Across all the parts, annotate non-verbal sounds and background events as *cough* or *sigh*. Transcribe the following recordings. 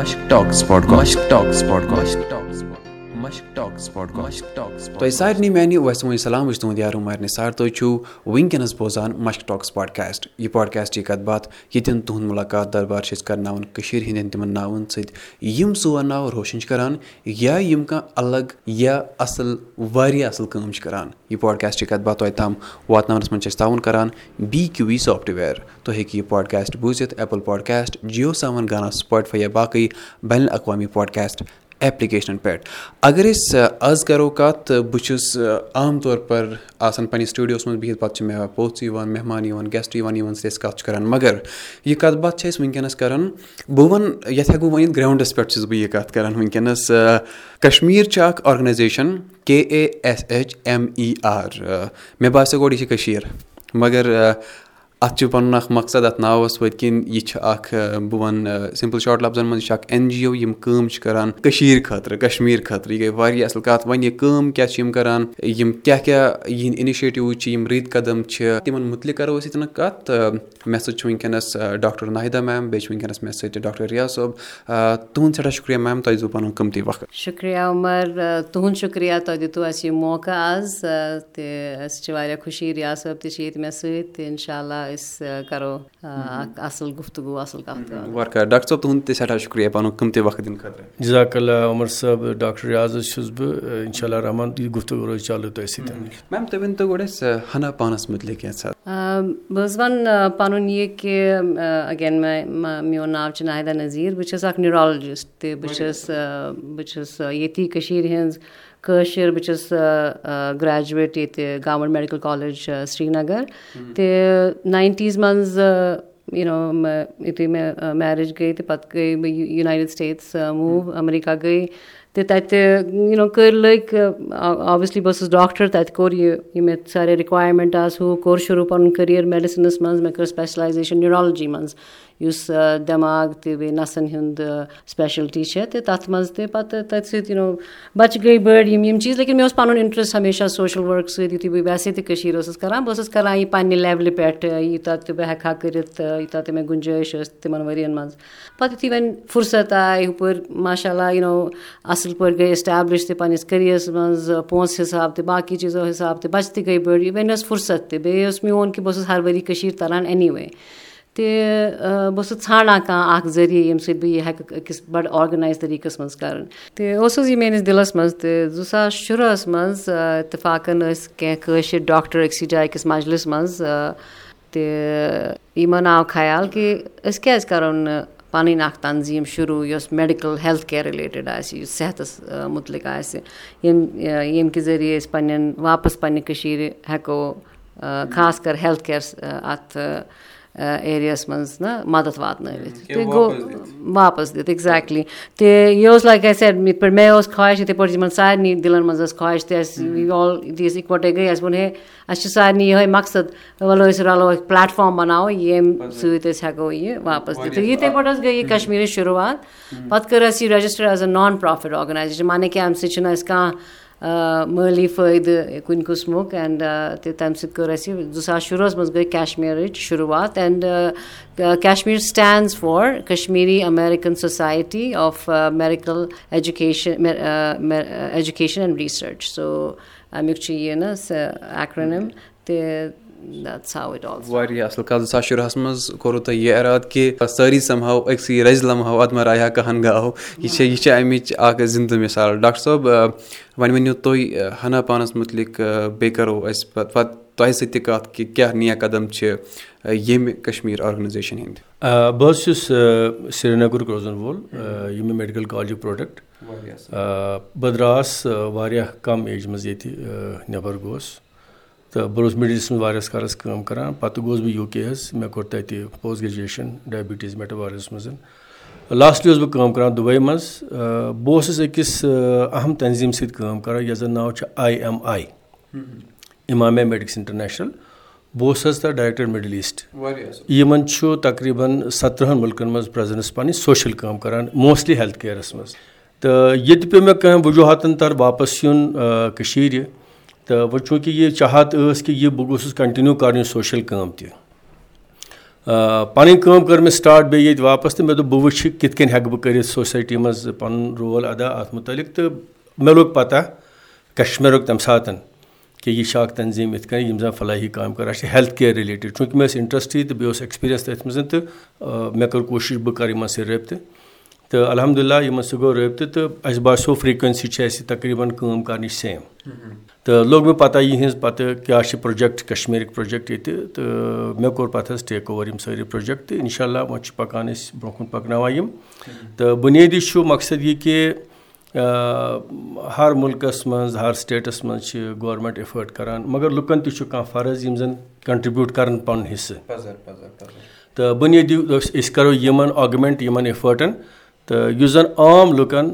Musk talks podcast talks podcast talks تۄہہِ سارنٕے میانہِ وسمو سلام وٕچھ تُہُنٛد یار عُمر نثار تُہۍ چھِو وٕنکیٚنَس بوزان مشک ٹاکٕس پاڈکاسٹ یہِ پاڈکاسٹٕچ کَتھ باتھ ییٚتٮ۪ن تُہُنٛد مُلاقات دربار چھِ أسۍ کَرناوان کٔشیٖرِ ہِنٛدٮ۪ن تِمَن ناوَن سۭتۍ یِم سون ناو روشَن چھِ کَران یا یِم کانٛہہ الگ یا اَصٕل واریاہ اَصٕل کٲم چھِ کَران یہِ پاڈکاسٹٕچ کَتھ باتھ تۄہہِ تام واتناونَس منٛز چھِ أسۍ تعاوُن کَران بی کیوٗ وی سافٹوِیَر تُہۍ ہیٚکِو یہِ پاڈکاسٹ بوٗزِتھ ایپٕل پاڈکاسٹ جِیو سیوَن گانا سٕپاٹفاے یا باقٕے بین الاقوامی پاڈکاسٹ ایپلِکیشنَن پؠٹھ اگر أسۍ آز کَرو کَتھ تہٕ بہٕ چھُس عام طور پَر آسان پنٛنِس سٹوٗڈیوَس منٛز بِہِتھ پَتہٕ چھِ مےٚ پوٚژھ یِوان مہمان یِوان گیسٹ یِوان یِمَن سۭتۍ أسۍ کَتھ چھِ کَران۔ مگر یہِ کَتھ باتھ چھِ أسۍ وٕنکیٚنَس کَران بہٕ وَنہٕ یَتھ ہٮ۪کو ؤنِتھ گرٛاوُنٛڈَس پٮ۪ٹھ چھُس بہٕ یہِ کَتھ کَران وٕنکیٚنَس کَشمیٖر چھِ اَکھ organisation K A S H M E R مےٚ باسیٚو گۄڈٕ یہِ چھِ کٔشیٖر مگر اَتھ چھُ پَنُن اَکھ مقصد اَتھ ناوَس پٔتۍ کِنۍ یہِ چھِ اَکھ بہٕ وَنہٕ سِمپٕل شاٹ لفظن منٛز یہِ اَکھ اٮ۪ن جی او یِم کٲم چھِ کَران کٔشیٖرِ خٲطرٕ کَشمیٖر خٲطرٕ یہِ گٔے واریاہ اَصٕل کَتھ۔ وۄنۍ یہِ کٲم کیٛاہ چھِ یِم کَران؟ یِم کیٛاہ کیٛاہ یِہِنٛدۍ اِنِشیٹِوٕز چھِ یِم رٕتۍ قدم چھِ تِمَن مُتعلِق کَرو أسۍ ییٚتٮ۪ن کَتھ۔ تہٕ مےٚ سۭتۍ چھُ وٕنکیٚنَس ڈاکٹر ناہِدا میم بیٚیہِ چھِ وٕنکیٚنَس مےٚ سۭتۍ ڈاکٹر رِیاض صٲب۔ تُہُنٛد سٮ۪ٹھاہ شُکریہ میم تۄہہِ دیُت پَنُن قۭمتی وقت۔ شُکریہ عُمر تُہُنٛد شُکریہ تۄہہِ دِتوٗ اَسہِ یہِ موقعہٕ آز تہٕ أسۍ کَرو اَصٕل گُفتگوٗ اَصٕل کَتھ ڈاکٹر صٲب تُہُنٛد تہِ سٮ۪ٹھاہ شُکریہ پَنُن قۭمتی وقت دِنہٕ خٲطرٕ جِزاک اللہ عمر صٲب ڈاکٹر رِیاض حظ چھُس بہٕ اِنشاء اللہ رحمان یہِ گُفتگوٗ روزِ چالوٗ تۄہہِ سۭتۍ میم تُہۍ ؤنۍتو گۄڈٕ اَسہِ ہنا پانَس مُتعلِق کینٛژھا بہٕ حظ وَنہٕ پَنُن یہِ کہِ اگین میون ناو چھُ ناہِدا نظیٖر بہٕ چھَس اَکھ نیوٗرالجِسٹ تہِ بہٕ چھَس بہٕ چھَس ییٚتی کٔشیٖرِ ہِنٛز کٲشِر بہٕ چھَس گرٛیجویٹ ییٚتہِ گورمٮ۪نٛٹ میڈِکَل کالیج سرینگر تہِ ناینٹیٖز منٛز یوٗنو یُتھُے مےٚ میریج گٔے تہٕ پَتہٕ گٔے بہٕ یوٗنایٹِڈ سِٹیٹٕس موٗ اَمریٖکہ گٔے تہٕ تَتہِ یوٗنو کٔرۍ لٔگۍ اوبویسلی بہٕ ٲسٕس ڈاکٹر تَتہِ کوٚر یہِ یہِ مےٚ سارے رِکوایرمٮ۪نٛٹ آسہٕ ہُہ کوٚر شروٗع پَنُن کٔریَر میڈِسَنَس منٛز مےٚ کٔر سٕپیشلایزیشَن نیوٗرالجی منٛز یُس دٮ۪ماغ تہِ بیٚیہِ نَسَن ہُنٛد سٕپیشَلٹی چھےٚ تہٕ تَتھ منٛز تہِ پَتہٕ تَتہِ سۭتۍ بَچہِ گٔے بٔڑۍ یِم یِم چیٖز لیکِن مےٚ اوس پَنُن اِنٹرٛسٹ ہمیشہ سوشَل ؤرٕک سۭتۍ یُتھُے بہٕ ویسے تہِ کٔشیٖر ٲسٕس کَران بہٕ ٲسٕس کَران یہِ پنٛنہِ لٮ۪ولہِ پٮ۪ٹھ یوٗتاہ تہِ بہٕ ہٮ۪کہٕ ہا کٔرِتھ یوٗتاہ تہِ مےٚ گُنجٲیِش ٲس تِمَن ؤرِیَن منٛز. پَتہٕ یُتھُے وۄنۍ فُرست آے ہُپٲرۍ ماشاء اللہ یوٗنو اَصٕل پٲٹھۍ گٔے اٮ۪سٹیبلِش تہِ پنٛنِس کٔریَرَس منٛز پونٛسہٕ حِساب تہِ باقٕے چیٖزو حِساب تہِ بَچہِ تہِ گٔے بٔڑۍ وۄنۍ ٲس فُرست تہِ بیٚیہِ اوس میون کہِ بہٕ ٲسٕس ہر ؤری کٔشیٖر تَران اٮ۪نی وے تہِ بہٕ ٲسٕس ژھانٛڈان کانٛہہ اَکھ ذٔریعہٕ ییٚمہِ سۭتۍ بہٕ یہِ ہٮ۪کہٕ أکِس بَڑٕ آرگنایز طٔریٖقَس منٛز کَرُن تہٕ اوسُس یہِ میٛٲنِس دِلَس منٛز تہٕ زٕ ساس شُراہَس منٛز اِتفاقَن ٲسۍ کینٛہہ کٲشِرۍ ڈاکٹر أکسٕے جایہِ أکِس مَجلِس منٛز تہٕ یِمَن آو خیال کہِ أسۍ کیٛازِ کَرو نہٕ پَنٕنۍ اَکھ تنظیٖم شروٗع یۄس میڈِکَل ہیٚلٕتھ کِیر رِلیٹِڈ آسہِ یُس صحتَس مُتعلِق آسہِ ییٚمہِ ییٚمہِ کہِ ذٔریعہِ أسۍ پنٛنٮ۪ن واپَس پنٛنہِ کٔشیٖرِ ہٮ۪کو خاص کَر ہیٚلٕتھ کِیر اَتھ ایریاہَس منٛز نہ مَدَد واتنٲوِتھ تہٕ گوٚو واپَس دِتھ اٮ۪کزیکٹلی تہٕ یہِ اوس لایِک اَسہِ یِتھ پٲٹھۍ مےٚ اوس خواہِش یِتھَے پٲٹھۍ یِمَن سارنٕے دِلَن منٛز ٲس خواہِش تہِ اَسہِ آل یُتھُے أسۍ اِکوَٹَے گٔے اَسہِ ووٚن ہے اَسہِ چھِ سارنٕے یِہوٚے مقصد وَلہٕ أسۍ رَلو أسۍ پٕلیٹفارم بَناوو ییٚمہِ سۭتۍ أسۍ ہٮ۪کو یہِ واپَس دِتھ تہٕ یِتھَے پٲٹھۍ حظ گٔے یہِ کَشمیٖرٕچ شُروعات پَتہٕ کٔر اَسہِ یہِ register as a non profit organisation مانے کہِ اَمہِ سۭتۍ چھُنہٕ اَسہِ کانٛہہ مٲلی فٲیدٕ کُنہِ قٕسمُک اینٛڈ تہٕ تَمہِ سۭتۍ کٔر اَسہِ زٕ ساس شُراہَس منٛز گٔے کَشمیٖرٕچ شُروعات and Kashmir stands for Kashmiri American society of medical education education and research so اَمیُک چھُ یہِ نہ ایکرونِم تہِ واریاہ اَصٕل کَتھ زٕ ساس شُراہَس منٛز کوٚروٕ تۄہہِ یہِ اِرادٕ کہِ سٲری سَمہو أکسٕے رَزِ لَمہو اَدمَر آیا کَہَن گاہو یہِ چھےٚ یہِ چھےٚ اَمِچ اَکھ زِندٕ مِثال ڈاکٹر صٲب وۄنۍ ؤنِو تُہۍ ہنا پانَس مُتعلِق بیٚیہِ کَرو أسۍ پَتہٕ پَتہٕ تۄہہِ سۭتۍ تہِ کَتھ کہِ کیٛاہ نِیا قدم چھِ ییٚمہِ کَشمیٖر آرگنایزیشَن ہِنٛدۍ بہٕ حظ چھُس سرینَگرُک روزَن وول یہِ مےٚ میڈِکَل کالجُک پرٛوڈَکٹ بہٕ درٛاس واریاہ کَم ایجہِ منٛز ییٚتہِ نٮ۪بَر گوس تہٕ بہٕ اوسُس مِڈلَس منٛز واریاہَس کالَس کٲم کَران پَتہٕ گوس بہٕ یوٗ کے حظ مےٚ کوٚر تَتہِ پوسٹ گرٛیجویشَن ڈایبِٹیٖز میٹَوارَس منٛز۔ لاسٹلی اوسُس بہٕ کٲم کَران دُبے منٛز بہٕ اوسُس أکِس اہم تنظیٖم سۭتۍ کٲم کَران یَتھ زَن ناو چھُ I M I Imamia medics international. بہٕ اوسُس تَتھ ڈایریکٹَر مِڈٕل ایٖسٹ۔ یِمَن چھُ تقریٖباً سَترٕہَن مُلکَن منٛز پرٛزَنٕس پَنٕنۍ سوشَل کٲم کَران موسٹلی ہیٚلٕتھ کِیرَس منٛز۔ تہٕ ییٚتہِ پیوٚو مےٚ کانٛہہ وجوٗہاتَن تَر واپَس یُن کٔشیٖرِ تہٕ وۄنۍ چوٗنٛکہِ یہِ چاہت ٲس کہِ یہِ بہٕ گوٚژھُس کَنٹِنیوٗ کَرُن یہِ سوشَل کٲم تہِ۔ پَنٕنۍ کٲم کٔر مےٚ سٹاٹ بیٚیہِ ییٚتہِ واپَس تہٕ مےٚ دوٚپ بہٕ وٕچھِ کِتھ کٔنۍ ہٮ۪کہٕ بہٕ کٔرِتھ سوسایٹی منٛز پَنُن رول اَدا اَتھ مُتعلِق تہٕ مےٚ لوٚگ پَتہ کَشمیٖرُک تَمہِ ساتہٕ کہِ یہِ چھِ اَکھ تنظیٖم یِتھ کٔنۍ یِم زَن فلٲحی کامہِ کَران چھِ ہیٚلٕتھ کِیر رِلیٹِڈ چوٗنٛکہِ مےٚ ٲس اِنٹرٛسٹٕے تہٕ بیٚیہِ اوس ایٚکٕسپیٖریَنٕس تٔتھۍ منٛز تہٕ مےٚ کٔر کوٗشِش بہٕ کَرٕ یِمَن سۭتۍ رٲبطہٕ تہٕ الحمدُاللہ یِمَن سۭتۍ گوٚو رٲبطہٕ تہٕ اَسہِ باسیٚو فرٛیٖکوٮ۪نسی چھِ اَسہِ تقریٖباً کٲم کَرنٕچ سیم تہٕ لوٚگ مےٚ پَتہ یِہٕنٛز پَتہٕ کیٛاہ چھِ پرٛوجَکٹ کَشمیٖرٕکۍ پرٛوجَکٹ ییٚتہِ تہٕ مےٚ کوٚر پَتہٕ حظ ٹیک اوٚوَر یِم سٲری پرٛوجَکٹ تہٕ اِنشاء اللہ وۄنۍ چھِ پَکان أسۍ برونٛہہ کُن پَکناوان یِم تہٕ بُنیٲدی چھُ مقصد یہِ کہِ ہر مُلکَس منٛز ہر سٹیٹَس منٛز چھِ گورمٮ۪نٛٹ اِفٲٹ کَران مگر لُکَن تہِ چھُ کانٛہہ فرض یِم زَن کَنٹرٛبیوٗٹ کَران پَنُن حِصہٕ تہٕ بُنیٲدی أسۍ کَرو یِمَن آگمٮ۪نٛٹ یِمَن اِفٲٹَن تہٕ یُس زَن عام لُکَن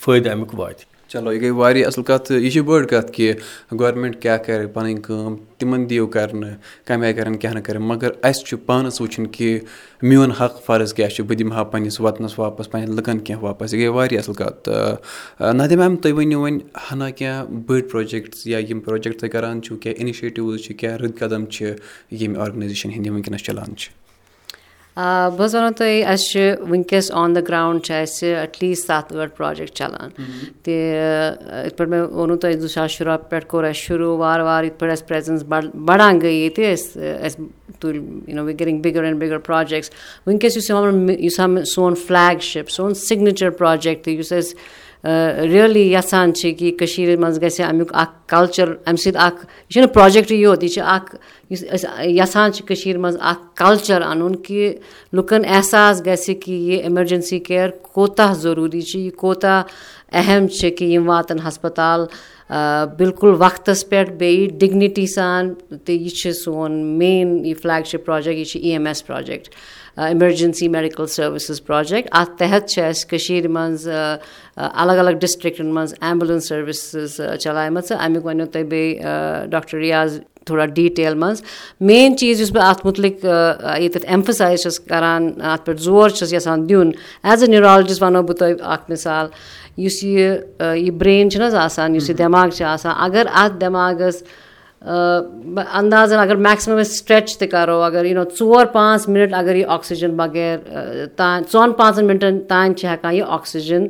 فٲیدٕ اَمیُک واتہِ۔ چلو یہِ گٔے واریاہ اَصٕل کَتھ یہِ چھِ بٔڑ کَتھ کہِ گورمٮ۪نٛٹ کیٛاہ کَرِ پَنٕنۍ کٲم تِمَن دِیِو کَرنہٕ کَمہِ آیہِ کَرَن کیٛاہ نہٕ کَرَن مگر اَسہِ چھُ پانَس وٕچھُن کہِ میون حق فرض کیٛاہ چھُ بہٕ دِمہٕ ہا پنٛنِس وطنَس واپَس پنٛنٮ۪ن لُکَن کینٛہہ واپَس یہِ گٔے واریاہ اَصٕل کَتھ تہٕ نادِ میم تُہۍ ؤنِو وۄنۍ ہنا کینٛہہ بٔڑۍ پرٛوجَکٹٕس یا یِم پرٛوجَکٹ تُہۍ کَران چھُو کینٛہہ اِنِشیٹِوٕز چھِ کیٛاہ رٕتۍ قدم چھِ ییٚمہِ آرگنایزیشَن ہِنٛدۍ یِم وٕنکٮ۪نَس چَلان چھِ بہٕ حظ وَنو تۄہہِ اَسہِ چھِ وٕنکٮ۪س آن دَ گرٛاوُنٛڈ چھِ اَسہِ ایٹ لیٖسٹ سَتھ ٲٹھ پرٛوجَکٹ چَلان تہِ یِتھ پٲٹھۍ مےٚ ووٚنوُ تۄہہِ زٕ ساس شُراہ پٮ۪ٹھ کوٚر اَسہِ شروٗع وارٕ وارٕ یِتھ پٲٹھۍ اَسہِ پرٛٮ۪زَنٕس بَڑان گٔے ییٚتہِ أسۍ اَسہِ تُلۍ یوٗ نو وِ گیٚٹِنٛگ بِگَر اینٛڈ بِگَر پرٛوجَکٹٕس وٕنکٮ۪س یُس یُس ہا سون فٕلیگ شِپ سون سِگنیچَر پرٛوجَکٹ یُس أسۍ رِیَلی یَژھان چھِ کہِ کٔشیٖرِ منٛز گژھِ اَمیُک اَکھ کَلچَر اَمہِ سۭتۍ اَکھ یہِ چھُنہٕ پرٛوجَکٹٕے یوت یہِ چھِ اَکھ یُس أسۍ یَژھان چھِ کٔشیٖرِ منٛز اَکھ کَلچَر اَنُن کہِ لُکَن احساس گژھِ کہِ یہِ ایٚمَرجَنسی کِیَر کوتاہ ضروٗری چھِ یہِ کوتاہ اہم چھِ کہِ یِم واتَن ہَسپَتال بِلکُل وقتَس پٮ۪ٹھ بیٚیہِ ڈِگنِٹی سان تہٕ یہِ چھِ سون مین یہِ فٕلیگ شِپ پرٛوجَکٹ یہِ چھِ E M S project emergency medical services project اَتھ تحت چھِ اَسہِ کٔشیٖرِ منٛز الگ الگ ڈِسٹِرٛکَن منٛز ایٚمبُلَنس سٔروِسٕز چَلایمَژٕ اَمیُک وَنیو تۄہہِ بیٚیہِ ڈاکٹر رِیاض تھوڑا ڈِٹیل منٛز مین چیٖز یُس بہٕ اَتھ مُتعلِق ییٚتٮ۪تھ اٮ۪مفَسایز چھَس کَران اَتھ پٮ۪ٹھ زور چھَس یَژھان دیُن ایز اےٚ نیوٗرالجِسٹ وَنو بہٕ تۄہہِ اَکھ مِثال یُس یہِ یہِ برٛین چھُنہٕ حظ آسان یُس یہِ دٮ۪ماغ چھِ آسان اگر اَتھ دٮ۪ماغَس اَندازَن اگر میکسِمَم أسۍ سٕٹرٛیچ تہِ کَرو اگر یوٗ نو ژور پانٛژھ مِنَٹ اگر یہِ آکسیٖجَن بغیر تانۍ ژۄن پانٛژَن مِنٹَن تانۍ چھِ ہٮ۪کان یہِ آکسیٖجَن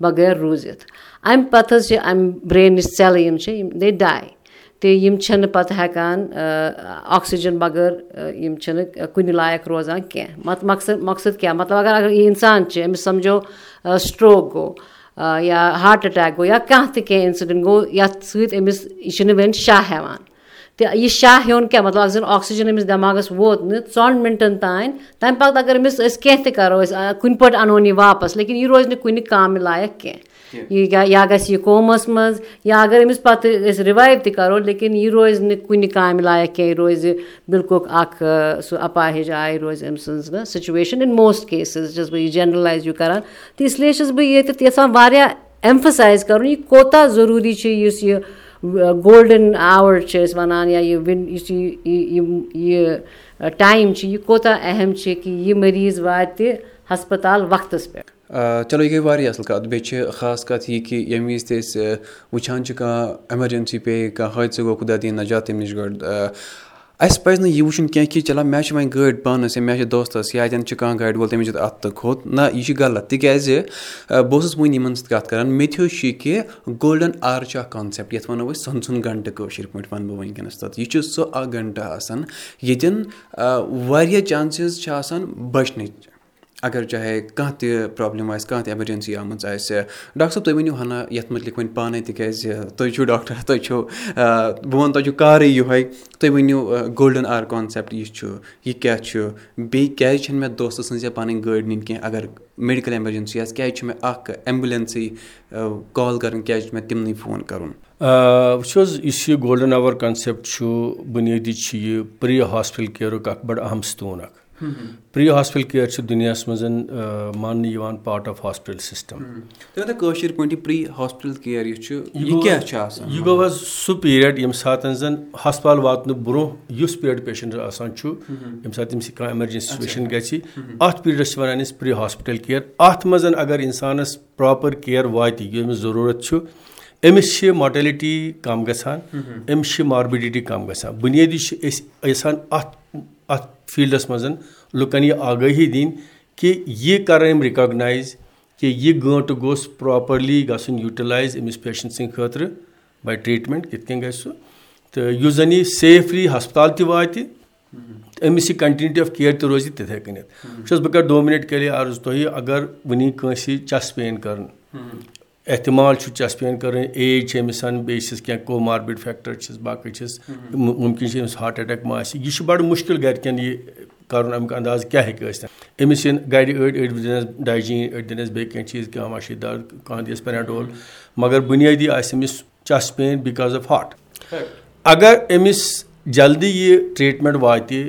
بغٲر روٗزِتھ اَمہِ پَتہٕ حظ چھِ اَمہِ برٛینٕچ سٮ۪لہٕ یِم چھِ یِم دے ڈاے تہٕ یِم چھِنہٕ پَتہٕ ہٮ۪کان آکسیٖجَن بغٲر یِم چھِنہٕ کُنہِ لایق روزان کینٛہہ مت مقصد مقصد کیٛاہ مطلب اگر اگر یہِ اِنسان چھِ أمِس سَمجھو سٹرٛوک گوٚو یا ہاٹ اَٹیک گوٚو یا کانٛہہ تہِ کینٛہہ اِنسِڈٮ۪نٛٹ گوٚو یَتھ سۭتۍ أمِس یہِ چھُنہٕ وۄنۍ شاہ ہٮ۪وان یہِ شاہ ہیوٚن کیٛاہ؟ مطلب اَگر زَن آکسیٖجَن أمِس دٮ۪ماغَس ووت نہٕ ژۄن مِنٹَن تانۍ تَمہِ پَتہٕ اگر أمِس أسۍ کینٛہہ تہِ کَرو أسۍ کُنہِ پٲٹھۍ اَنہون یہِ واپَس لیکِن یہِ روزِ نہٕ کُنہِ کامہِ لایق کینٛہہ۔ یہِ یا گژھِ یہِ قومَس منٛز یا اگر أمِس پَتہٕ أسۍ رِوایِو تہِ کَرو لیکِن یہِ روزِ نہٕ کُنہِ کامہِ لایق کینٛہہ یہِ روزِ بِلکُل اَکھ سُہ اَپاہِج آے روزِ أمۍ سٕنٛز نہ سُچویشَن اِن موسٹ کیسِز چھَس بہٕ یہِ جَنرَلایز یہِ کَران۔ تہٕ اِسلیے چھَس بہٕ ییٚتٮ۪تھ یَژھان واریاہ اٮ۪مفَسایز کَرُن یہِ کوتاہ ضروٗری چھُ یُس یہِ گولڈَن آوَر چھِ أسۍ وَنان یا یہِ وِن یُس یہِ ٹایم چھِ یہِ کوتاہ اہم چھِ کہِ یہِ مٔریٖض واتہِ ہَسپَتال وقتَس پٮ۪ٹھ چلو یہِ گٔے واریاہ اَصٕل کَتھ بیٚیہِ چھِ خاص کَتھ یہِ کہِ ییٚمہِ وِزِ تہِ أسۍ وٕچھان چھِ کانٛہہ ایٚمَرجَنسی پیٚیہِ کانٛہہ حٲدثہٕ گوٚو خۄدا دِیِن نَجات تَمہِ نِش گۄڈٕ اَسہِ پَزِ نہٕ یہِ وٕچھُن کینٛہہ کہِ چلو مےٚ چھِ وۄنۍ گٲڑۍ پانَس یا مےٚ چھِ دوستَس یا اَتٮ۪ن چھِ کانٛہہ گاڑِ وول تٔمِس چھِ اَتھ تہٕ کھوٚت۔ نہ یہِ چھِ غلط۔ تِکیٛازِ بہٕ اوسُس وٕنۍ یِمَن سۭتۍ کَتھ کَران۔ مےٚ ہیوٚچھ یہِ کہِ گولڈَن آر چھُ اَکھ کانسیپٹ یَتھ وَنو أسۍ سۄنہٕ گَنٹہٕ کٲشِر پٲٹھۍ وَنہٕ بہٕ وٕنکیٚنَس تَتھ۔ یہِ چھُ سُہ اَکھ گَنٹہٕ آسان ییٚتٮ۪ن واریاہ چانسِز چھِ آسان بَچنٕچ اگر چاہے کانٛہہ تہِ پرٛابلِم آسہِ کانٛہہ تہِ ایٚمَرجَنسی آمٕژ آسہِ ڈاکٹر صٲب تُہۍ ؤنِو ہنا یَتھ مُتعلِق وۄنۍ پانَے تِکیٛازِ تُہۍ چھُو ڈاکٹر تُہۍ چھُو بہٕ وَنہٕ تۄہہِ چھُو کارٕے یِہوٚے۔ تُہۍ ؤنِو گولڈَن آر کانسیپٹ یہِ چھُ یہِ کیٛاہ چھُ؟ بیٚیہِ کیٛازِ چھَنہٕ مےٚ دوستہٕ سٕنٛز یا پَنٕنۍ گٲڑۍ نِنۍ کینٛہہ؟ اگر میڈِکَل ایٚمَرجَنسی آسہِ کیٛازِ چھُ مےٚ اَکھ ایٚمبُلٮ۪نسٕے کال کَرٕنۍ کیٛازِ چھُ مےٚ تِمنٕے فون کَرُن؟ وٕچھ حظ یُس یہِ گولڈَن اَوَر کَنسیپٹ چھُ بُنیٲدی چھُ یہِ پرٛی ہاسپِٹَل کِیَرُک اَکھ بَڑٕ اہم ستوٗن اَکھ پرٛی ہاسپِٹَل کِیر چھُ دُنیاہَس منٛز ماننہٕ یِوان پارٹ آف ہاسپِٹَل سِسٹَم یہِ گوٚو حظ سُہ پیٖرِیَڈ ییٚمہِ ساتہٕ زَن ہَسپَتال واتنہٕ برونٛہہ یُس پیٖرِیَڈ پیشَنٹ آسان چھُ ییٚمہِ ساتہٕ تٔمِس کانٛہہ ایٚمَرجَنسی سُچویشَن گژھِ اَتھ پیٖرڈَس چھِ وَنان أسۍ پرٛی ہاسپِٹَل کِیر اَتھ منٛز اگر اِنسانَس پرٛاپَر کِیر واتہِ ییٚمِس ضروٗرت چھُ أمِس چھِ ماٹیلِٹی کَم گژھان أمِس چھِ ماربِڈِٹی کَم گژھان بُنیٲدی چھِ أسۍ یَژھان اَتھ اَتھ فیٖلڈَس منٛز لُکَن یہِ آگٲہی دِنۍ کہِ یہِ کَرَن یِم رِکاگنایز کہِ یہِ گٲنٛٹہٕ گوٚژھ پرٛاپَرلی گژھُن یوٗٹِلایز أمِس پیشَنٹ سٕنٛدِ خٲطرٕ باے ٹرٛیٖٹمٮ۪نٛٹ کِتھ کٔنۍ گژھِ سُہ تہٕ یُس زَن یہِ سیفلی ہَسپتال تہِ واتہِ أمِس یہِ کَنٹِنیوٗٹی آف کِیر تہِ روزِ تِتھَے کٔنٮ۪تھ وٕچھ حظ بہٕ کَرٕ دو مِنَٹ کَرے عرض تۄہہِ اگر وٕنی کٲنٛسہِ چَس پین کَرُن احتمال چھُ چَس پین کَرٕنۍ ایج چھِ أمِس بیٚیہِ چھِس کینٛہہ کوماربِڈ فیکٹر چھِس باقٕے چھِس مُمکِن چھِ أمِس ہاٹ اَٹیک ما آسہِ یہِ چھُ بَڑٕ مُشکِل گَرِکٮ۪ن یہِ کَرُن اَمیُک اَنداز کیٛاہ ہیٚکہِ ٲسِتھ أمِس یِن گَرِ أڑۍ أڑۍ دِنَس ڈایجیٖن أڑۍ دِنَس بیٚیہِ کینٛہہ چیٖز کانٛہہ ماشیٖدار کانٛہہ دِیَس پٮ۪ناڈول مگر بُنیٲدی آسہِ أمِس چَس پین بِکاز آف ہاٹ اگر أمِس جلدی یہِ ٹرٛیٖٹمٮ۪نٛٹ واتہِ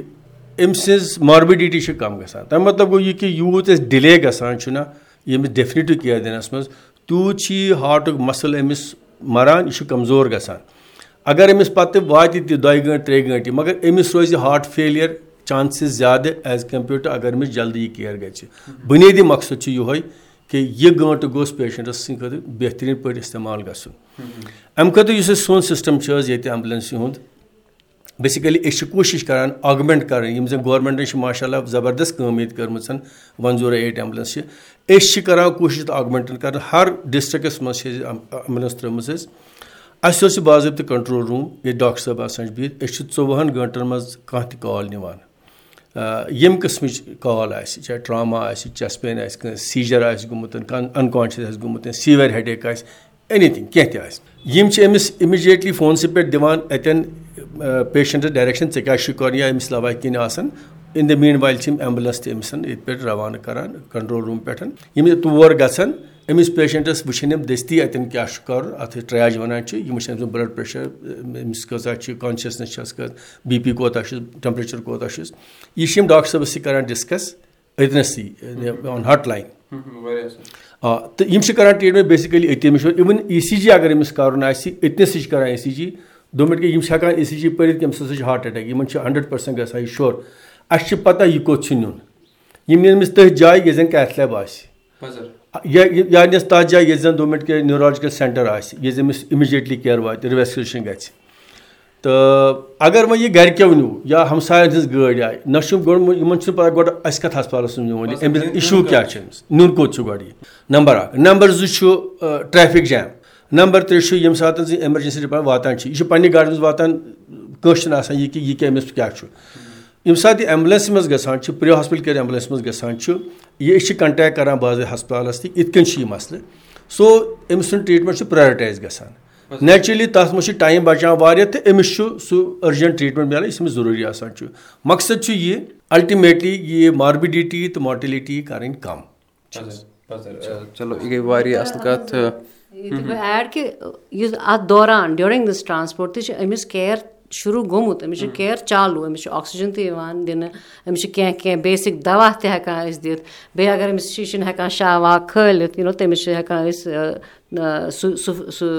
أمۍ سٕنٛز ماربِڈِٹی چھِ کَم گژھان تَمیُک مطلب گوٚو یہِ کہِ یوٗت أسۍ ڈِلے گژھان چھُنہ ییٚمِس ڈٮ۪فنِٹِو کِیر دِنَس منٛز تیوٗت چھِ یہِ ہاٹُک مَسٕل أمِس مَران یہِ چھُ کَمزور گژھان۔ اگر أمِس پَتہٕ واتہِ تہِ دۄیہِ گٲنٛٹہِ ترٛیٚیہِ گٲنٛٹہِ مگر أمِس روزِ ہاٹ فیلِیر چانسِز زیادٕ ایز کَمپیٲڈ ٹُو اگر أمِس جلدی یہِ کِیر گژھِ۔ بُنیٲدی مقصد چھُ یِہوے کہِ یہِ گٲنٛٹہٕ گوٚژھ پیشَنٹَس سٕنٛدِ خٲطرٕ بہتریٖن پٲٹھۍ اِستعمال گژھُن۔ اَمہِ خٲطرٕ یُس اَسہِ سون سِسٹَم چھُ حظ ییٚتہِ ایٚمبُلٮ۪نسہِ ہُنٛد بیسِکٔلی أسۍ چھِ کوٗشِش کَران آگمٮ۪نٛٹ کَرٕنۍ. یِم زَن گورمٮ۪نٛٹَن چھِ ماشاء اللہ زَبردست کٲم ییٚتہِ کٔرمٕژ وَن زیٖرو ایٹ ایٚمبُلٮ۪نٕس چھِ. أسۍ چھِ کَران کوٗشِش تہٕ آگمٮ۪نٛٹَن کَرٕنۍ ہر ڈِسٹِرٛکَس منٛز چھِ أسۍ ایٚمبُلٮ۪نٕس ترٛٲومٕژ اَسہِ اَسہِ اوس باضٲبطہٕ کَنٹرول روٗم ییٚتہِ ڈاکٹر صٲب آسان چھِ بِہِتھ. أسۍ چھِ ژۄوُہَن گٲنٛٹَن منٛز کانٛہہ تہِ کال نِوان. ییٚمہِ قٕسمٕچ کال آسہِ چاہے ٹرٛاما آسہِ چَس پین آسہِ کٲنٛسہِ سیٖجَر آسہِ گوٚمُت کانٛہہ اَنکانشیَس آسہِ گوٚمُت سیٖوَر ہیڈیک آسہِ ایٚنی تھِنٛگ کینٛہہ تہِ آسہِ. یِم چھِ أمِس اِمِجیٹلی فونسٕے پٮ۪ٹھ دِوان اَتٮ۪ن پیشَنٹَس ڈایریکشَن ژےٚ کیٛاہ چھُے کَرُن یا أمِس لَوا کِنۍ آسان اِن دَ میٖن وایل چھِ یِم ایٚمبُلٮ۪نٕس تہِ أمِس ییٚتہِ پٮ۪ٹھ روانہٕ کَران کَنٹرول روٗم پٮ۪ٹھ یِم تور گژھن أمِس پیشَنٹَس وٕچھِنۍ یِم دٔستی اَتٮ۪ن کیٛاہ چھُ کَرُن اَتھ ٹرٛیج وَنان چھِ یِم وٕچھان أمۍ سُنٛد بٕلَڈ پرٛیشَر أمِس کۭژاہ چھِ کانشَسنٮ۪س چھَس کٔژ بی پی کوتاہ چھُس ٹٮ۪مپریچَر کوتاہ چھُس یہِ چھِ یِم ڈاکٹر صٲبَس سۭتۍ کَران ڈِسکَس أتنَسٕے آن ہاٹ لاین آ تہٕ یِم چھِ کَران ٹرٛیٖٹمٮ۪نٛٹ بیسِکٔلی أتی أمِس چھُ اِوٕن ای سی جی اگر أمِس کَرُن آسہِ أتنَسٕے چھِ کَران ای سی جی دوٚپمَے کہِ یِم چھِ ہٮ۪کان ای سی جی پٔرِتھ کہِ أمِس ہَسا چھِ ہاٹ اَٹیک یِمَن چھِ ہَنڈرَڈ پٔرسَنٛٹ گژھان یہِ شور اَسہِ چھِ پَتہ یہِ کوٚت چھُ نیُن یِم نِن أمِس تٔتھۍ جایہِ ییٚتہِ زَن کیتھ لیب آسہِ یا نِس تَتھ جایہِ ییٚتہِ زَن دوٚپمَے کہِ نیوٗرالجِکَل سٮ۪نٹَر آسہِ ییٚتہِ زَن أمِس اِمِجیٹلی کِیر واتہِ رِوٮ۪سکیشَن گژھِ تہٕ اگر وۄنۍ یہِ گَرِکیو نیوٗ یا ہَمسایَن ہٕنٛز گٲڑۍ آیہِ نہ چھُ گۄڈٕ یِمَن چھُنہٕ پَتہ گۄڈٕ اَسہِ کَتھ ہَسپتالَس منٛز یہِ أمِس اِشوٗ کیٛاہ چھُ أمِس نیُن کوٚت چھُ گۄڈٕ یہِ نمبر اَکھ نمبر زٕ چھُ ٹرٛیفِک جیم نمبر ترٛےٚ چھُ ییٚمہِ ساتہٕ زِ ایٚمَرجَنسی ڈِپاٹ واتان چھِ یہِ چھُ پنٛنہِ گاڑِ منٛز واتان کٲنٛسہِ چھُنہٕ آسان یہِ کہِ یہِ کیٛاہ أمِس کیٛاہ چھُ۔ ییٚمہِ ساتہٕ یہِ ایٚمبُلٮ۪نسہِ منٛز گژھان چھُ پرٛو ہاسپِٹَل کِیر ایٚمبُلٮ۪نسہِ منٛز گژھان چھُ یہِ أسۍ چھِ کَنٹیکٹ کَران باضٲبطہٕ ہَسپتالَس تہِ یِتھ کٔنۍ چھُ یہِ مَسلہٕ۔ سو أمۍ سُنٛد ٹرٛیٖٹمٮ۪نٛٹ چھُ پرٛایورٹایز گژھان۔ نیچرٔلی تَتھ منٛز چھُ ٹایم بَچان واریاہ تہٕ أمِس چھُ سُہ أرجَنٛٹ ٹرٛیٖٹمٮ۪نٛٹ مِلان یُس أمِس ضروٗری آسان چھُ۔ مقصد چھُ یہِ اَلٹِمیٹلی یہِ ماربِڈِٹی تہٕ ماٹِلِٹی کَرٕنۍ کَم۔ یہِ واریاہ اَصٕل کَتھ بہٕ ایڈ کہِ یُس اَتھ دوران ڈیوٗرِنٛگ دِس ٹرٛانسپوٹ تہِ چھِ أمِس کِیر شروٗع گوٚمُت أمِس چھُ کِیر چالوٗ أمِس چھُ آکسیٖجَن تہِ یِوان دِنہٕ أمِس چھِ کینٛہہ کینٛہہ بیسِک دَوا تہِ ہٮ۪کان أسۍ دِتھ بیٚیہِ اگر أمِس یہِ چھِنہٕ ہٮ۪کان شاہ واہ کھٲلِتھ نو تٔمِس چھِ ہٮ۪کان أسۍ سُہ سُہ سُہ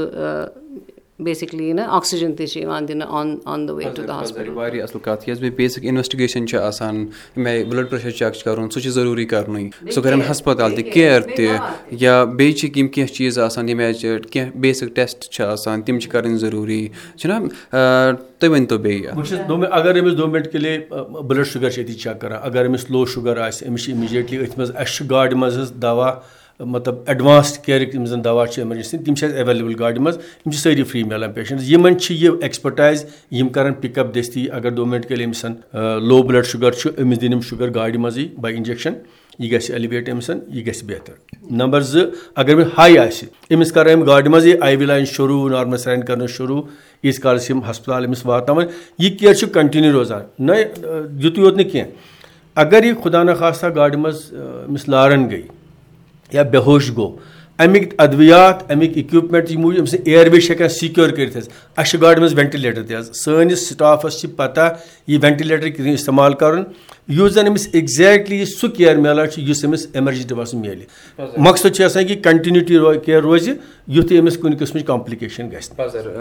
بیسِکلی نہ آکسیٖجَن تہِ چھِ یِوان دِنہٕ on on the way to the hospital واریاہ اَصٕل کَتھ یۄس بیٚیہِ بیسِک اِنویسٹِگیشَن چھِ آسان ییٚمہِ آیہِ بٕلَڈ پرٛیشَر چیٚک چھُ کَرُن سُہ چھُ ضروٗری کَرنُے سُہ کَرن ہَسپَتال تہِ کِیر تہِ یا بیٚیہِ چھِ یِم کینٛہہ چیٖز آسان ییٚمہِ آیہِ چھِ کینٛہہ بیسِک ٹیسٹ چھِ آسان تِم چھِ کَرٕنۍ ضروٗری چھُنہ تُہۍ ؤنۍتو بیٚیہِ بہٕ چھُس دوٚپمَے اگر أمِس دۄہ مِنٹ کِلے بٕلَڈ شُگَر چھِ أتی چیک کَران اگر أمِس لو شُگَر آسہِ أمِس چھِ اِمِجیٹلی أتھۍ منٛز اَسہِ چھُ گاڑِ منٛز حظ دَوا مطلب ایڈوانٕسڈ کِیرٕکۍ یِم زَن دَوا چھِ ایٚمَرجَنسی تِم چھِ اَسہِ ایویلیبٕل گاڑِ منٛز یِم چھِ سٲری فِرٛی مِلان پیشَنٹٕس یِمَن چھِ یہِ ایٚکٕسپٲٹایز یِم کَرَن پِک اَپ دٔستی اگر دۄہ مِنٹ کٔلۍ أمِس لو بٕلَڈ شُگَر چھُ أمِس دِنۍ یِم شُگَر گاڑِ منٛزٕے باے اِنجَکشَن یہِ گژھِ ایٚلِویٹ أمِس یہِ گژھِ بہتر. نمبر زٕ اگر أمِس ہاے آسہِ أمِس کَرو أمۍ گاڑِ منٛزٕے آی وی لاین شروٗع نارمَل ساین کَرنہٕ شروٗع ییٖتِس کالَس یِم ہَسپَتال أمِس واتناوان. یہِ کِیر چھُ کَنٹِنیوٗ روزان. نہ یُتُے یوت نہٕ کینٛہہ. اگر یہِ خۄدا نخواستہ گاڑِ منٛز أمِس لارَن گٔے یا بے ہوش گوٚو اَمِکۍ اَدوِیات اَمِکۍ اِکوِپمٮ۪نٛٹ یہِ موٗجوٗب أمۍ سٕنٛدۍ اِیر وے چھِ ہٮ۪کان سِکیور کٔرِتھ حظ۔ اَسہِ چھُ گاڑِ منٛز وٮ۪نٹِلیٹَر تہِ حظ۔ سٲنِس سِٹافَس چھِ پَتہ یہِ وٮ۪نٹِلیٹَر کِتھ کٔنۍ اِستعمال کَرُن یُس زَن أمِس ایٚگزیکٹلی سُہ کِیر میلان چھُ یُس أمِس ایٚمرجنسی باسان میلہِ مقصد چھُ آسان کہِ کَنٹِنیوٗٹی کِیر روزِ یُتھُے أمِس کُنہِ قٕسمٕچ کَمپلِکیشن گژھِ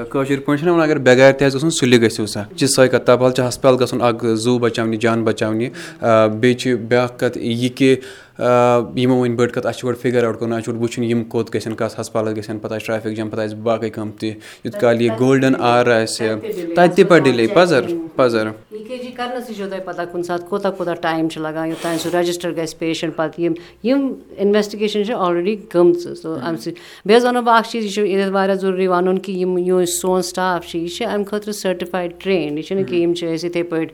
کٲشِر پٲٹھۍ چھِنہ وَنان اگر بغیر تہِ آسہِ گژھُن سُلہِ گٔژھِو سا چھِ سۄے کَتھ تَبال چھِ ہَسپَتال گژھُن اکھ زوٗ بَچاونہِ جان بَچاونہِ بیٚیہِ چھِ بیٛاکھ کَتھ یہِ کہِ یِمو وۄنۍ بٔڑ کَتھ اَسہِ چھُ گۄڈٕ فِگر آوُٹ کَرُن اَسہِ چھُ گۄڈٕ وٕچھُن یِم کوٚت گژھن کَتھ ہَسپَتالَس گژھن پَتہٕ آسہِ ٹرٛیفِک جام پَتہٕ آسہِ باقٕے کٲم تہِ یوٗت کال یہِ گولڈَن آر آسہِ تَتہِ تہِ پَتہٕ ڈِلے پَزَر پَزَر ای کے جی کَرنَسٕے چھو تۄہہِ پَتہ کُنہِ ساتہٕ کوٗتاہ کوٗتاہ ٹایم چھُ لَگان یوٚتانۍ سُہ رَجِسٹَر گژھِ پیشَنٹ پَتہٕ یِم یِم اِنویسٹِگیشَن چھِ آلریڈی گٔمژٕ سو اَمہِ سۭتۍ بیٚیہِ حظ وَنو بہٕ اَکھ چیٖز یہِ چھُ ییٚتٮ۪تھ واریاہ ضروٗری وَنُن کہِ یِم یُس سون سٹاف چھِ یہِ چھِ اَمہِ خٲطرٕ سٔرٹِفایڈ ٹرٛین یہِ چھُنہٕ کہِ یِم چھِ أسۍ یِتھَے پٲٹھۍ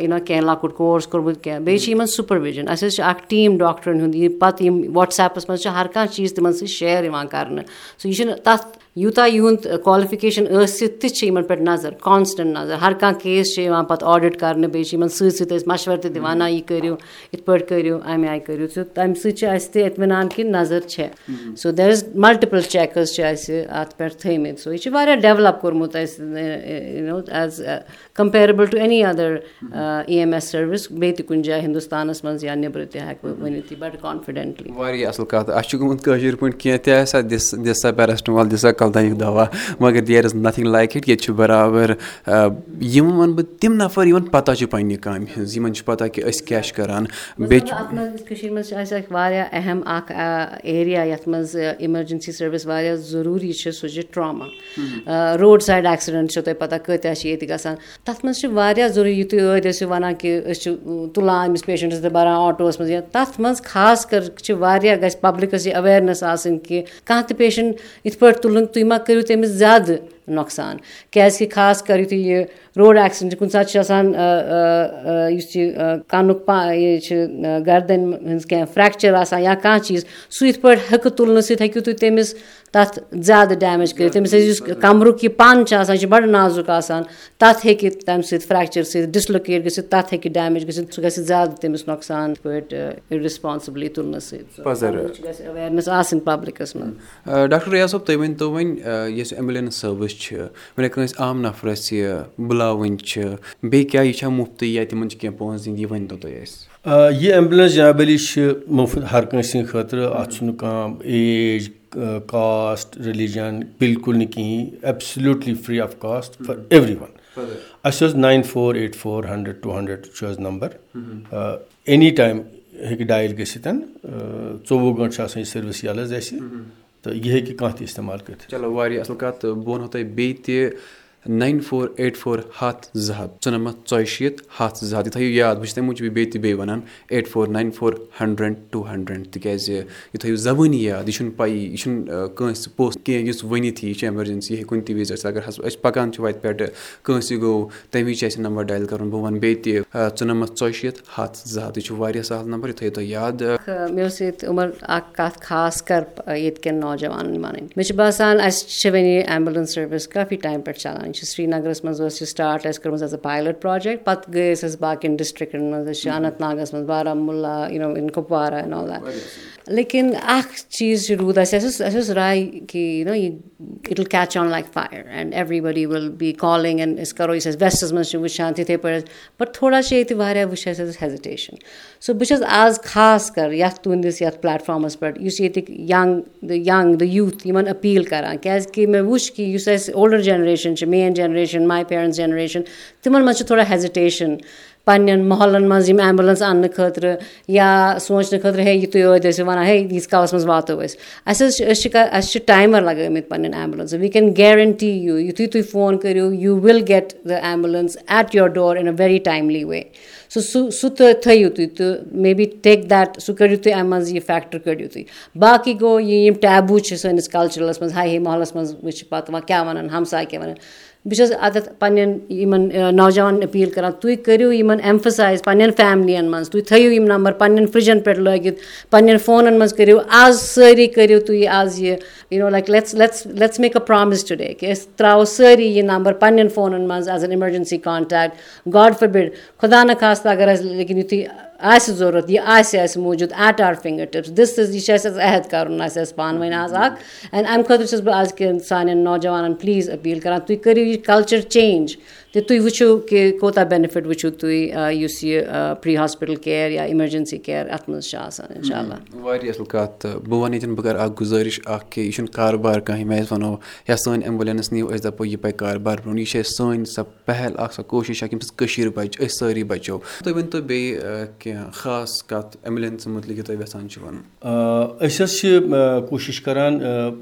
یہِ نا کینٛہہ لۄکُٹ کورس کوٚرمُت کینٛہہ بیٚیہِ چھِ یِمَن سُپَروِجَن اَسہِ حظ چھِ اَکھ ٹیٖم ڈاکٹرَن ہُنٛد یہِ پَتہٕ یِم وَٹسیپَس منٛز چھِ ہر کانٛہہ چیٖز تِمَن سۭتۍ شِیر یِوان کَرنہٕ سُہ یہِ چھُنہٕ تَتھ یوٗتاہ یِہُنٛد کالِفِکیشَن ٲسِتھ تہِ چھِ یِمَن پٮ۪ٹھ نظر کانسٹنٛٹ نظر. ہر کانٛہہ کیس چھِ یِوان پَتہٕ آڈِٹ کَرنہٕ بیٚیہِ چھِ یِمَن سۭتۍ سۭتۍ أسۍ مَشوَر تہِ دِوان نہ یہِ کٔرِو یِتھ پٲٹھۍ کٔرِو اَمہِ آیہِ کٔرِو. تہٕ تَمہِ سۭتۍ چھِ اَسہِ تہِ اطمِنان کہِ نظر چھےٚ. سو دیر اِز مَلٹِپٕل چیکٕز چھِ اَسہِ اَتھ پٮ۪ٹھ تھٲیمٕتۍ. سو یہِ چھِ واریاہ ڈٮ۪ولَپ کوٚرمُت اَسہِ you know is comparable to any other E M S service بیٚیہِ تہِ کُنہِ جایہِ ہِندُستانَس منٛز یا نیٚبرٕ تہِ ہٮ۪کہٕ بہٕ ؤنِتھ یہِ بَڑٕ کانفِڈٮ۪نٹلی واریاہ اَصٕل کَتھ. اَسہِ چھُ گوٚمُت کٲشِر پٲٹھۍ کینٛہہ تہِ آسہِ سا دِس دِس سا پیرسٹمال دِس سا کَلدانیُک دَوا مگر there is nothing like it ییٚتہِ چھُ بَرابَر یِم وَنہٕ بہٕ تِم نَفر یِمَن پَتہ چھِ پنٛنہِ کامہِ ہِنٛز یِمَن چھِ پَتہ کہِ أسۍ کیٛاہ چھِ کَران بیٚیہِ چھِ کٔشیٖرِ منٛز چھِ اَسہِ اَکھ واریاہ اہم اَکھ ایریا یَتھ منٛز اِمَرجَنسی سٔروِس واریاہ ضروٗری چھِ سُہ چھِ ٹرٛاما روڈ سایڈ ایٚکسِڈٮ۪نٛٹ چھُو تۄہہِ پَتہ کۭتیاہ چھِ ییٚتہِ گژھان تَتھ منٛز چھِ واریاہ ضروٗری یُتھُے ٲدۍ ٲسِو وَنان کہِ أسۍ چھِ تُلان أمِس پیشَنٹَس تہٕ بَران آٹوٗوَس منٛز یا تَتھ منٛز خاص کر چھِ واریاہ گژھِ پَبلِکَس یہِ اٮ۪ویرنیٚس آسٕنۍ کہِ کانٛہہ تہِ پیشَنٹ یِتھ پٲٹھۍ تُلُن تُہۍ مہ کٔرِو نۄقصان۔ کیٛازِکہِ خاص کر یُتھُے یہِ روڈ ایٚکسِڈٮ۪نٛٹ کُنہِ ساتہٕ چھُ آسان یُس یہِ کَنُک پا یہِ چھِ گردَنہِ ہٕنٛز کینٛہہ فریکچَر آسان یا کانٛہہ چیٖز سُہ یِتھ پٲٹھۍ ہیٚکہٕ تُلنہٕ سۭتۍ ہیٚکِو تُہۍ تٔمِس تَتھ زیادٕ ڈیمیج کٔرِتھ۔ تٔمِس یُس کَمرُک یہِ پَن چھُ آسان یہِ چھُ بَڑٕ نازُک آسان تَتھ ہیٚکہِ تَمہِ سۭتۍ فریکچَر سۭتۍ ڈِسلوکیٹ گٔژھِتھ تَتھ ہیٚکہِ ڈیمیج گٔژھِتھ سُہ گژھِ زیادٕ تٔمِس نۄقصان یِتھ پٲٹھۍ رِسپانسِبلی تُلنہٕ سۭتۍ۔ گژھِ ایٚویرنیٚس آسٕنۍ پَبلِکَس منٛز۔ ڈاکٹر رِیاض صٲب تُہۍ ؤنۍ تو وۄنۍ یۄس ایٚمبُلینٕس سٔروِس چھِ۔ وۄنۍ کٲنٛسہِ عام نَفرَس یہِ بُلاوٕنۍ چھِ۔ بیٚیہِ کیٛاہ یہِ چھا مُفتٕے یا تِمَن چھِ کینٛہہ پونٛسہٕ دِنۍ یہِ ؤنۍ تو تُہۍ اَسہِ۔ یہِ ایٚمبُلینٕس جابٔلی چھِ مُفت ہر کٲنٛسہِ سٕنٛدِ خٲطرٕ اَتھ چھُنہٕ کانٛہہ ایج کاسٹ ریٚلِجَن بِلکُل نہٕ کِہیٖنۍ absolutely free of cost for everyone اَسہِ اوس nine four eight four hundred two hundred چھُ حظ نمبر۔ اینی ٹایم ہیٚکہِ ڈایِل گٔژھِتھ ژوٚوُہ گٲنٛٹہٕ چھِ آسان یہِ سٔروِس یَلہٕ حظ اَسہِ تہٕ یہِ ہیٚکہِ کانٛہہ تہِ اِستعمال کٔرِتھ چلو واریاہ اَصٕل کَتھ تہٕ بہٕ وَنہو تۄہہِ بیٚیہِ تہِ ناین فور ایٹ فور ہَتھ زٕ ہَتھ ژُنَمَتھ ژۄیہِ شیٖتھ ہَتھ زٕ ہَتھ یہِ تھٲیِو یاد بہٕ چھُس تَمہِ موٗجوٗب بیٚیہِ تہِ بیٚیہِ وَنان eight four nine four hundred two hundred تِکیٛازِ یہِ تھٲیِو زَبٲنی یاد یہِ چھُنہٕ پَیی یہِ چھُنہٕ کٲنٛسہِ پوٚژھ کینٛہہ یُس ؤنِتھ یی چھِ ایٚمَرجَنسی یہِ ہیٚکہِ کُنہِ تہِ وِزِ ٲسِتھ اگر حظ أسۍ پَکان چھِ وَتہِ پٮ۪ٹھٕ کٲنٛسہِ گوٚو تَمہِ وِزِ چھِ اَسہِ نمبر ڈایِل کَرُن بہٕ وَنہٕ بیٚیہِ تہِ ژُنَمَتھ ژۄیہِ شیٖتھ ہَتھ زٕ ہَتھ یہِ چھُ واریاہ سہل نمبر یہِ تھٲیِو تُہۍ یاد مےٚ اوس ییٚتہِ اَکھ کَتھ خاص کَر مےٚ چھُ باسان اَسہِ چھِ وۄنۍ یہِ ایمبُلَنس سٔروِس کافی ٹایم پٮ۪ٹھ چَلان یہِ چھِ سرینَگرَس منٛز ٲس یہِ سٹاٹ اَسہِ کٔرمٕژ ایز اےٚ پایلٹ پرٛوجیکٹ پَتہٕ گٔے أسۍ حظ باقٕیَن ڈِسٹرٛکَن منٛز أسۍ چھِ اننت ناگَس منٛز Baramulla you know in Kupwara Nola لیکِن اَکھ چیٖز چھِ روٗد اَسہِ اَسہِ اوس اَسہِ اوس راے کہِ یوٗ نو یہِ it will catch on like fire and everybody will be calling and أسۍ کَرو یُس اَسہِ ویسٹَس منٛز چھِ وٕچھان تِتھَے پٲٹھۍ بَٹ تھوڑا چھِ ییٚتہِ واریاہ وٕچھ اَسہِ حظ ہیزِٹیشَن سو بہٕ چھَس آز خاص کَر یَتھ تُہٕنٛدِس یَتھ پٕلیٹفارمَس پٮ۪ٹھ یُس ییٚتِکۍ young the young the youth یِمَن أپیٖل کَران کیٛازِکہِ مےٚ وٕچھ کہِ یُس اَسہِ اولڈَر جَنریشَن چھِ میٲنۍ جَنریشَن ماے پیرَنٛٹٕس جَنریشَن تِمَن منٛز چھِ تھوڑا ہیزِٹیشَن پنٛنٮ۪ن محلَن منٛز یِم ایمبُلَنس اَننہٕ خٲطرٕ یا سونٛچنہٕ خٲطرٕ ہے تُہۍ ٲدۍ ٲسِو وَنان ہے ییٖتِس کالَس منٛز واتو أسۍ اَسہِ حظ چھِ أسۍ چھِ اَسہِ چھِ ٹایمَر لگٲمٕتۍ پَنٕنٮ۪ن ایمبُلَنسَن وی کین گیرَنٹی یوٗ یِتھُے تُہۍ فون کٔرِو you will get the ambulance at your door in a very timely way سُہ سُہ سُہ تھٲیِو تُہۍ تہٕ مے بی ٹیک دیٹ سُہ کٔڑِو تُہۍ اَمہِ منٛز یہِ فیکٹر کٔڑِو تُہۍ باقٕے گوٚو یہِ یِم ٹیبوٗ چھِ سٲنِس کَلچَرَس منٛز ہاے ہے محلَس منٛز وٕچھِ پَتہٕ وۄنۍ کیٛاہ وَنان ہَمساے کیٛاہ وَنان بہٕ چھَس اَتٮ۪تھ پنٛنٮ۪ن یِمَن نوجوانَن أپیٖل کَران تُہۍ کٔرِو یِمَن ایٚمفَسایز پنٛنٮ۪ن فیملِیَن منٛز تُہۍ تھٲیِو یِم نمبر پنٛنٮ۪ن فرٛجَن پٮ۪ٹھ لٲگِتھ پنٛنٮ۪ن فونَن منٛز کٔرِو آز سٲری کٔرِو تُہۍ آز یہِ know like let's let's make a promise today کہِ أسۍ ترٛاوو سٲری یہِ نمبر پنٛنٮ۪ن فونَن منٛز as an emergency contact God forbid خۄدا نہ خاستہٕ اگر اَسہِ لیکِن یُتھُے آسہِ ضوٚرَتھ یہِ آسہِ اَسہِ موٗجوٗد at our fingertips. This is یہِ چھِ اَسہِ عہد کَرُن آسہِ اَسہِ پانہٕ ؤنۍ آز اکھ۔ اینٛڈ اَمہِ خٲطرٕ چھَس بہٕ آزکٮ۪ن سانٮ۪ن نوجوانَن پٕلیٖز أپیٖل کَران تُہۍ کٔرِو یہِ کَلچَر چینٛج تہٕ تُہۍ وٕچھِو کہِ کوتاہ بٮ۪نِفِٹ وٕچھِو تُہۍ یُس یہِ پرٛی ہاسپِٹَل کِیَر یا اِمَرجَنسی کِیَر اَتھ منٛز چھِ آسان اِنشاء اللہ واریاہ اَصٕل کَتھ تہٕ بہٕ وَنہٕ ییٚتٮ۪ن بہٕ کَرٕ اکھ گُزٲرِش اکھ کہِ یہِ چھُنہٕ کاربار کانٛہہ ییٚمہِ أسۍ وَنو یا سٲنۍ ایٚمبُلینٕس نِیِو أسۍ دَپو یہِ پَکہِ کاربار برونٛٹھ یہِ چھِ اَسہِ سٲنۍ سۄ پہل اکھ سۄ کوٗشِش اکھ ییٚمہِ سۭتۍ کٔشیٖر بَچہِ أسۍ سٲری بَچو تُہۍ ؤنۍتو بیٚیہِ کینٛہہ خاص کَتھ ایٚمبُلینسہٕ مُتعلِق یہِ تُہۍ یَژھان چھِو وَنُن أسۍ حظ چھِ کوٗشِش کَران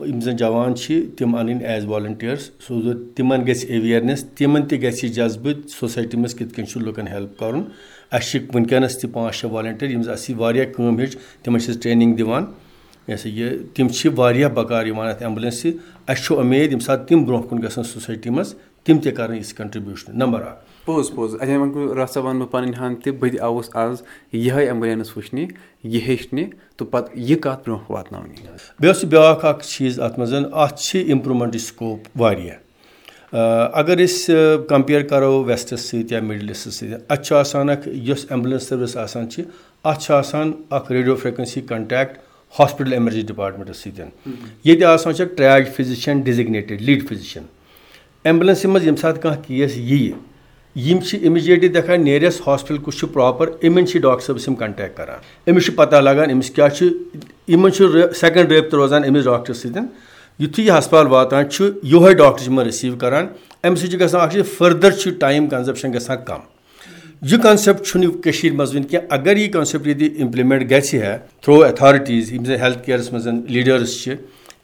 یِم زَن جوان چھِ تِم اَنٕنۍ ایز والنٹِیٲرٕس سو تِمَن گژھِ ایویرنیٚس تِمَن تہِ گژھِ یہِ جذبہٕ سوسایٹی منٛز کِتھ کٔنۍ چھُ لُکَن ہیٚلٕپ کَرُن؟ اَسہِ چھِ وٕنکیٚنَس تہِ پانٛژھ شےٚ والنٹِیَر یِم زَن اَسہِ واریاہ کٲم ہیٚچھ تِمَن چھِ أسۍ ٹرٛینِنٛگ دِوان۔ یہِ ہَسا یہِ تِم چھِ واریاہ بکار یِوان اَتھ ایٚمبُلینسہِ۔ اَسہِ چھُ اُمید ییٚمہِ ساتہٕ تِم برونٛہہ کُن گژھن سوسایٹی منٛز تِم تہِ کَرَن یِژھ کَنٹرٛبیوٗشن نمبر اکھ پوٚز پوٚز۔ رَژھا وَنہٕ بہٕ پَنٕنۍ ہَن تہِ بہٕ تہِ آوُس آز یِہے ایٚمبُلینٕس وٕچھنہِ یہِ ہیٚچھنہِ تہٕ پَتہٕ یہِ کَتھ برونٛہہ واتناونہِ۔ بیٚیہِ اوس بیٛاکھ اکھ چیٖز اَتھ منٛز اَتھ چھِ اِمپروٗمٮ۪نٛٹٕچ سکوپ واریاہ اگر أسۍ کَمپِیَر کَرو ویسٹَس سۭتۍ یا مِڈل ایٖسٹَس سۭتۍ اَتہِ چھُ آسان اَکھ یۄس ایٚمبُلینٕس سٔروِس آسان چھِ اَتھ چھُ آسان اَکھ radio frequency contact hospital emergency departments سۭتۍ ییٚتہِ آسان چھِ ٹرٛیک فِزِشَن ڈِزِگنیٹِڈ لیٖڈ فِزِشَن ایٚمبُلینسہِ منٛز ییٚمہِ ساتہٕ کانٛہہ کیس ییہِ یِم چھِ اِمِجیٹلی دَپان نیریسٹ ہاسپِٹَل کُس چھُ پرٛاپَر یِمَن چھِ ڈاکٹر صٲبَس یِم کَنٹیکٹ کَران أمِس چھُ پَتہ لَگان أمِس کیاہ چھُ یِمَن چھُ سیٚکَنٛڈ رٲبطہٕ روزان أمِس ڈاکٹرَس سۭتۍ یِتھُے یہِ ہَسپَتال واتان چھُ یِہوے ڈاکٹر چھِ یِمَن رِسیٖو کَران۔ اَمہِ سۭتۍ چھُ گژھان اَکھ چیٖز فٔردَر چھُ ٹایم کَنزَپشَن گژھان کَم۔ یہِ کَنسیپٹ چھُنہٕ کٔشیٖر منٛز وٕنہِ کینٛہہ اگر یہِ کَنسیپٹ ییٚتہِ اِمپلِمٮ۪نٛٹ گژھِ ہا تھرٛوٗ ایتھارٹیٖز یِم زَن ہیٚلٕتھ کِیرَس منٛز لیٖڈٲرٕس چھِ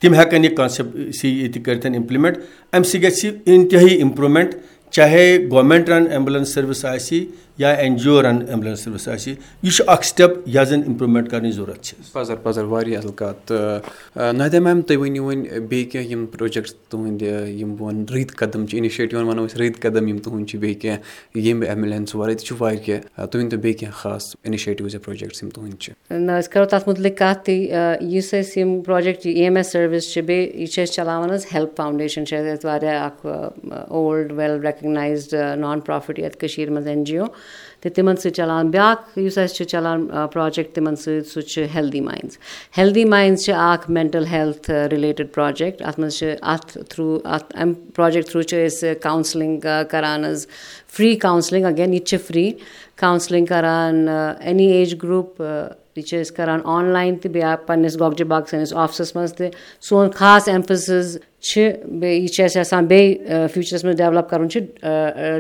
تِم ہٮ۪کَن یہِ کَنسیپٹ سی ییٚتہِ کٔرِتھ اِمپلِمٮ۪نٛٹ اَمہِ سۭتۍ گژھِ اِنتِہٲیی اِمپرٛوٗمٮ۪نٛٹ چاہے گورمٮ۪نٛٹ رَن ایٚمبُلینٕس سٔروِس آسہِ یا N G O run ambulance service آسہِ یہِ چھُ اکھ سِٹیپ یَتھ زَن اِمپرٛوٗمٮ۪نٛٹ کَرنٕچ ضوٚرَتھ چھِ۔ پَزر پَزر واریاہ اَصٕل کَتھ تہٕ نادیا میم تُہۍ ؤنِو وۄنۍ بیٚیہِ کینٛہہ یِم پرٛوجَکٹٕس تُہٕنٛدِ یِم بہٕ وَنہٕ رٕتۍ قدم چھِ اِنِشیٹِوَن وَنو أسۍ رٕتۍ قدم یِم تُہُنٛد چھِ بیٚیہِ کینٛہہ ییٚمہِ ایٚمبُلینٕس وَرٲے تہِ چھُ واریاہ تُہۍ ؤنۍتو بیٚیہِ کینٛہہ خاص اِنِشیٹِوٕز یا پرٛوجَکٹٕس یِم تُہٕنٛدۍ چھِ۔ نہ أسۍ کَرو تَتھ مُتعلِق کَتھ تہِ یُس اَسہِ یِم project E M S service چھِ بیٚیہِ یہِ چھِ أسۍ چلاوان حظ ہیٚلٕپ فاوُنٛڈیشَن چھِ اَسہِ واریاہ اکھ old well recognised non profit یَتھ کٔشیٖر منٛز این جی او تہٕ تِمن سۭتۍ چلان بیاکھ یُس اَسہِ چھُ چلان پروجیکٹ تِمن سۭتۍ سُہ چھُ ہیٚلدی ماینڈٕس ہیٚلدی ماینڈٕس چھِ اکھ مینٹل ہیٚلٕتھ رِلیٹِڈ پروجیکٹ اَتھ منٛز چھِ اَتھ تھروٗ اَتھ اَمہِ پروجیکٹ تھروٗ چھِ أسۍ کَوسِلِنٛگ کران حظ فری کَوسِلِنٛگ اگین یہِ تہِ چھِ فرٛی کَوسِلِنٛگ کران اینی ایج گرُپ یہِ چھِ أسۍ کران آن لاین تہِ بیٚیہِ پَنٕنِس گۄگجہِ باغ سٲنِس آفسَس منٛز تہِ سون خاص ایٚمفسِز چھِ بیٚیہِ یہِ چھِ اَسہِ یَژھان بیٚیہِ فیوٗچرَس منٛز ڈیولَپ کَرُن چھُ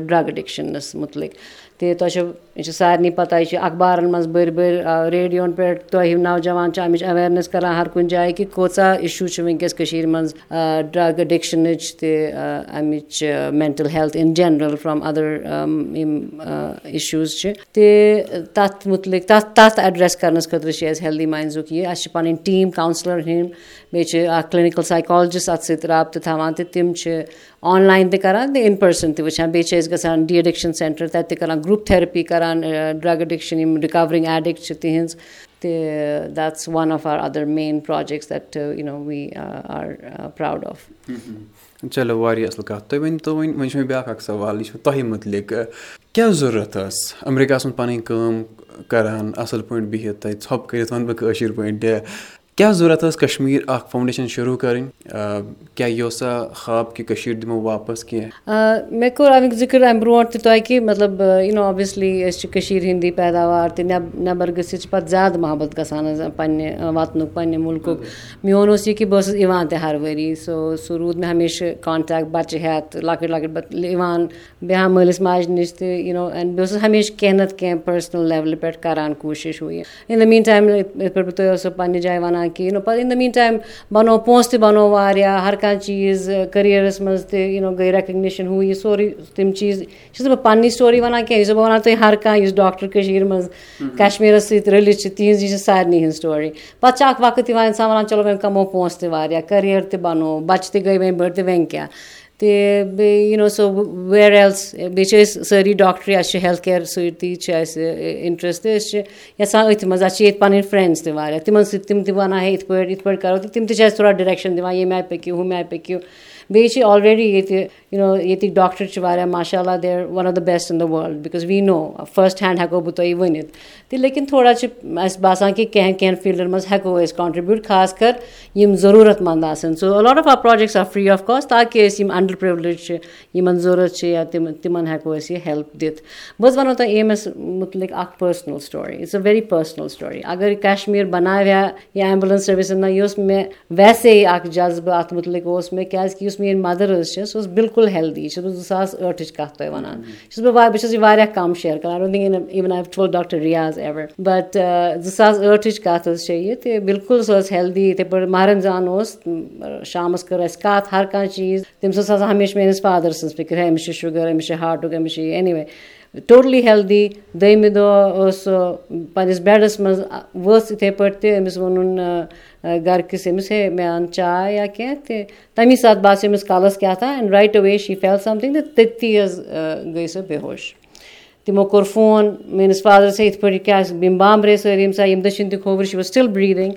ڈرٛگ اٮ۪ڈِکشَنَس مُتعلِق تہِ چھو یہِ چھِ سارنٕے پَتہ یہِ چھِ اَخبارَن منٛز بٔرۍ بٔرۍ ریڈیوَن پٮ۪ٹھ تۄہہِ نوجوان چھِ اَمِچ ایویرنیس کران ہر کُنہِ جایہِ کہِ کۭژاہ اِشوٗ چھِ وٕنکیٚس کٔشیٖر منٛز ڈرٛگ اٮ۪ڈِکشَنٕچ تہِ اَمِچ mental health in general from other یِم اِشوٗز چھِ۔ تہِ تَتھ مُتعلِق تَتھ تَتھ ایٚڈرٮ۪س کَرنَس خٲطرٕ چھِ اَسہِ ہیٚلدی ماینڈزُک یہِ اَسہِ چھِ پَنٕنۍ ٹیٖم کَوسِلَر ہٕنٛدۍ بیٚیہِ چھِ اَکھ کِلنِکَل سایکالجِسٹ اَتھ سۭتۍ رابطہٕ تھاوان تہٕ تِم چھِ آن لاین تہِ کَران تہٕ اِن پٔرسَن تہِ وٕچھان۔ بیٚیہِ چھِ أسۍ گژھان ڈی ایڈِکشَن سٮ۪نٹَر تَتہِ تہِ کَران گرُپ تھیرپی کَران تِہِنٛز اَصٕل بیٛاکھ اَکھ سوال یہِ چھُ تۄہہِ مُتعلِق کیٛاہ ضوٚرَتھ ٲس اَمریٖکاہَس منٛز پَنٕنۍ کٲم کَران اَصٕل پٲٹھۍ بِہِتھ ژھۄپہٕ وَنہٕ بہٕ کٲشِر پٲٹھۍ مےٚ کوٚر اَمیُک ذِکِر اَمہِ برونٛٹھ تہِ تۄہہِ کہِ مطلب یوٗ نو اوبویسلی أسۍ چھِ کٔشیٖر ہِنٛدی پیداوار تہِ نٮ۪بر گٔژھِتھ چھِ پَتہٕ زیادٕ محبت گژھان حظ پنٛنہِ وَطنُک پنٛنہِ مُلکُک۔ میون اوس یہِ کہِ بہٕ ٲسٕس یِوان تہِ ہر ؤری سو سُہ روٗد مےٚ ہمیشہِ کانٹیکٹ بَچہِ ہیٚتھ لۄکٕٹۍ لۄکٕٹۍ یِوان بیٚہوان مٲلِس ماجہِ نِش تہِ بہٕ ٲسٕس ہمیشہِ کینٛہہ نَتہٕ کینٛہہ پٔرسٕنَل لیولہِ پٮ۪ٹھ کَران کوٗشِش ہُہ یہِ اِن دَ میٖن ٹایم یِتھ پٲٹھۍ بہٕ تۄہہِ ٲسٕو پنٛنہِ جایہِ وَنان کہِ یوٗ نو پَتہٕ اِن دَ میٖن ٹایم بَنوو پونٛسہٕ تہِ بَنوو واریاہ ہر کانٛہہ چیٖز کٔریرَس منٛز تہِ نو گٔے ریکَگنِشَن ہُہ یہِ سورُے تِم چیٖز چھَس نہٕ بہٕ پَننی سٹوری وَنان کینٛہہ یُس بہٕ وَنان تۄہہِ ہر کانٛہہ یُس ڈاکٹر کٔشیٖر منٛز کَشمیٖرَس سۭتۍ رٔلِتھ چھِ تِہِنٛز یہِ چھِ سارنٕے ہِنٛز سٹوری پَتہٕ چھِ اَکھ وقت یِوان اِنسان وَنان چلو وۄنۍ کَمو پونٛسہٕ تہِ واریاہ کٔریر تہِ بَنوو بَچہِ تہِ گٔے وۄنۍ بٔڑۍ تہٕ وۄنۍ کیٛاہ تہِ بیٚیہِ یوٗ سو ویر ایلٕس بیٚیہِ چھِ أسۍ سٲری ڈاکٹرٛی اَسہِ چھِ ہیٚلٕتھ کِیر سۭتی چھِ اَسہِ اِنٹرٛسٹ تہٕ أسۍ چھِ یَژھان أتھۍ منٛز اَسہِ چھِ ییٚتہِ پَنٕنۍ فرٛٮ۪نٛڈٕس تہِ واریاہ تِمَن سۭتۍ تِم تہِ وَنان ہے یِتھ پٲٹھۍ یِتھ پٲٹھۍ کَرو تہٕ تِم تہِ چھِ اَسہِ تھوڑا ڈِریکشَن دِوان ییٚمہِ آیہِ پٔکِو ہُمہِ آیہِ پٔکِو بیٚیہِ چھِ آلریڈی ییٚتہِ ییٚتِکۍ ڈاکٹر چھِ واریاہ ماشاء اللہ are one of the best in the world because we know first hand ہٮ۪کو بہٕ تۄہہِ ؤنِتھ تہٕ لیکِن تھوڑا چھِ اَسہِ باسان کہِ کینٛہہ کینٛہہ فیٖلڈَن منٛز ہٮ۪کو أسۍ کانٹرٛبیوٗٹ خاص کر یِم ضروٗرت منٛد آسان so lot of our projects are free of cost تاکہِ أسۍ یِم اَنڈَر پرٛیولِج چھِ یِمن ضوٚرَتھ چھِ یا تِم تِمن ہٮ۪کو أسۍ یہِ ہیٚلٕپ دِتھ بہٕ حظ وَنو تۄہہِ ایمَس مُتعلِق اکھ personal story it's a very personal story اَگر کَشمیٖر بَناوِ ہا یہِ ایمبُلینٕس سٔروِس نہ یہِ اوس مےٚ ویسے اکھ جذبہٕ اَتھ مُتعلِق اوس مےٚ کیازِ کہِ یُس میٲنۍ مَدر حظ چھِ سۄ ٲس بِلکُل ہیٚلدی یہِ چھَس بہٕ زٕ ساس ٲٹھٕچ کَتھ تۄہہِ وَنان چھَس بہٕ بہٕ چھَس یہِ واریاہ کَم شِیر کران even doctor Riyaz ever but زٕ ساس ٲٹھٕچ کَتھ حظ چھےٚ یہِ تہٕ بِلکُل سۄ ٲس ہیٚلدی یِتھٕے پٲٹھۍ مہرنزان اوس شامَس کٔر اَسہِ کَتھ ہر کانٛہہ چیٖز تٔمِس ٲس آسان ہمیشہٕ میٲنِس فادر سٕنٛز فِکِر ہے أمِس چھُ شُگر أمِس چھُ ہاٹُک أمِس چھُ یہِ اینی وے ٹوٹلی ہیٚلدی دٔیمہِ دۄہ ٲس سۄ پَنٕنِس بیڈَس منٛز ؤژھ یِتھٕے پٲٹھۍ تہِ أمِس ووٚنُن گرِکِس أمِس ہے مےٚ اَن چاے یا کیٚنٛہہ تہِ تَمی ساتہٕ باسیٚو أمِس کَلَس کیٛاہ تام اینڈ رایٹ اَوے شی فیل سَمتھِنٛگ تہٕ تٔتی حظ گٔے سۄ بے ہوش تِمو کوٚر فون میٲنِس فادرَس ہے یِتھ پٲٹھۍ کیٛاہ یِم بامبرے سٲری ییٚمہِ ساتہٕ ییٚمہِ دۄہ چھِنہٕ تہِ کھووُر شی واز سِٹِل برٛیٖدِنٛگ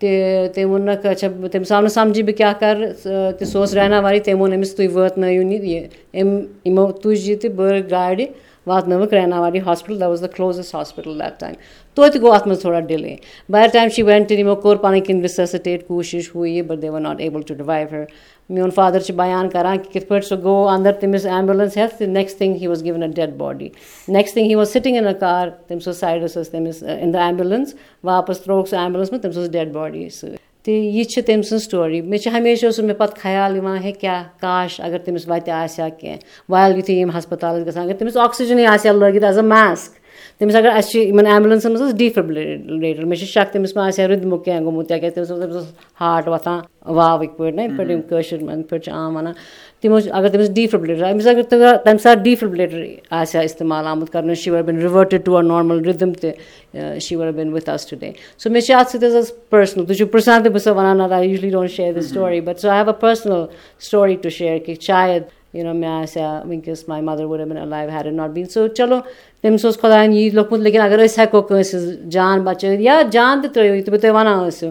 تہٕ تٔمۍ ووٚنُکھ اچھا تٔمِس آو نہٕ سَمجھی بہٕ کیٛاہ کَرٕ تہٕ سُہ اوس ریناواری تٔمۍ ووٚن أمِس تُہۍ واتنٲیِو یہِ أمۍ یِمو تُج یہِ تہٕ بٔر گاڑِ واتنٲوٕکھ Rainawari hospital that was the closest hospital that time توتہِ گوٚو اَتھ منٛز تھوڑا delay by the time she went یِمو کوٚر پَنٕنۍ کِنۍ رِسَسِٹیٹ کوٗشِش ہُہ یہِ but they were not able to revive her میون فادر چھُ بَیان کران کِتھ پٲٹھۍ سُہ گوٚو اَندر تٔمِس ایمبُلینٕس ہیٚتھ تہٕ next thing he was given a dead body next thing he was sitting in a car تٔمِس ٲس سایڈَس ٲس تٔمِس اِن د ایمبُلینٕس واپَس ترٛووُکھ سُہ ایمبُلینٕس منٛز تٔمِس ٲس ڈیڈ باڈی سۭتۍ تہٕ یہِ چھِ تٔمۍ سٕنٛز سٹوری۔ مےٚ چھِ ہمیشہِ اوسُم مےٚ پَتہٕ خیال یِوان ہے کیٛاہ کاش اگر تٔمِس وَتہِ آسہِ ہا کینٛہہ۔ وایِل یُتھُے یِم ہَسپَتال ٲسۍ گژھان اگر تٔمِس آکسیٖجنٕے آسہِ ہا لٲگِتھ ایز اَ ماسک تٔمِس اگر اَسہِ چھِ یِمَن ایمبُلینسَن منٛز ٲس ڈِفِبرٛلیٹَر مےٚ چھِ شک تٔمِس ما آسہِ ہا رٕدمُک کینٛہہ گوٚمُت یا کیٛازِ تٔمِس اوس تٔمِس اوس ہاٹ وۄتھان واوٕکۍ پٲٹھۍ نہ یِتھ پٲٹھۍ یِم کٲشِر یِتھ پٲٹھۍ چھِ عام وَنان۔ تِمو اگر تٔمِس ڈِفِبرٛلیٹَر أمِس اگر تَمہِ ساتہٕ ڈِفِبرٛلیٹَر آسہِ ہا اِستعمال آمُت کَرنہٕ شِور بِن رِوٲٹِڈ ٹُوَر نارمَل رِدٕم تہِ شِور بِن وِتھ اَس ٹُڈے سو مےٚ چھِ اَتھ سۭتۍ حظ پٔرسٕنَل تُہۍ چھِو پِرٛژھان تہِ بہٕ چھَسو وَنان نہ usually don't share the story but so have a personal story to share کہِ شاید یوٗ نو مےٚ آسہِ ہا وٕنکیٚس my mother would been live here not been so چلو تٔمِس اوس خۄدایَن یی لیوٚکھمُت لیکِن اگر أسۍ ہٮ۪کو کٲنٛسہِ جان بَچٲوِتھ یا جان تہِ ترٛٲیِو یِتھ بہٕ تۄہہِ وَنان ٲسِو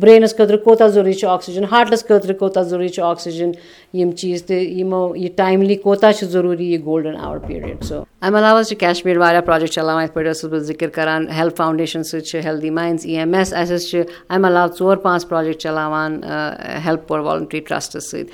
برٛینَس خٲطرٕ کوتاہ ضروٗری چھُ آکسیٖجَن ہاٹَس خٲطرٕ کوتاہ ضروٗری چھُ آکسیٖجَن یِم چیٖز تہِ یِمو یہِ ٹایملی کوتاہ چھُ ضروٗری یہِ گولڈَن اَوَر پیٖریڈ سو اَمہِ علاوٕ حظ چھِ کَشمیٖر واریاہ پرٛوجیکٹ چلاوان یِتھ پٲٹھۍ ٲسٕس بہٕ ذِکِر کَران ہیٚلٕتھ فاوُنٛڈیشَن سۭتۍ چھِ healthy minds E M S اَسہِ حظ چھِ اَمہِ علاوٕ ژور پانٛژھ پرٛوجیکٹ چلاوان ہیٚلٕپ پور والنٹری ٹرٛسٹَس سۭتۍ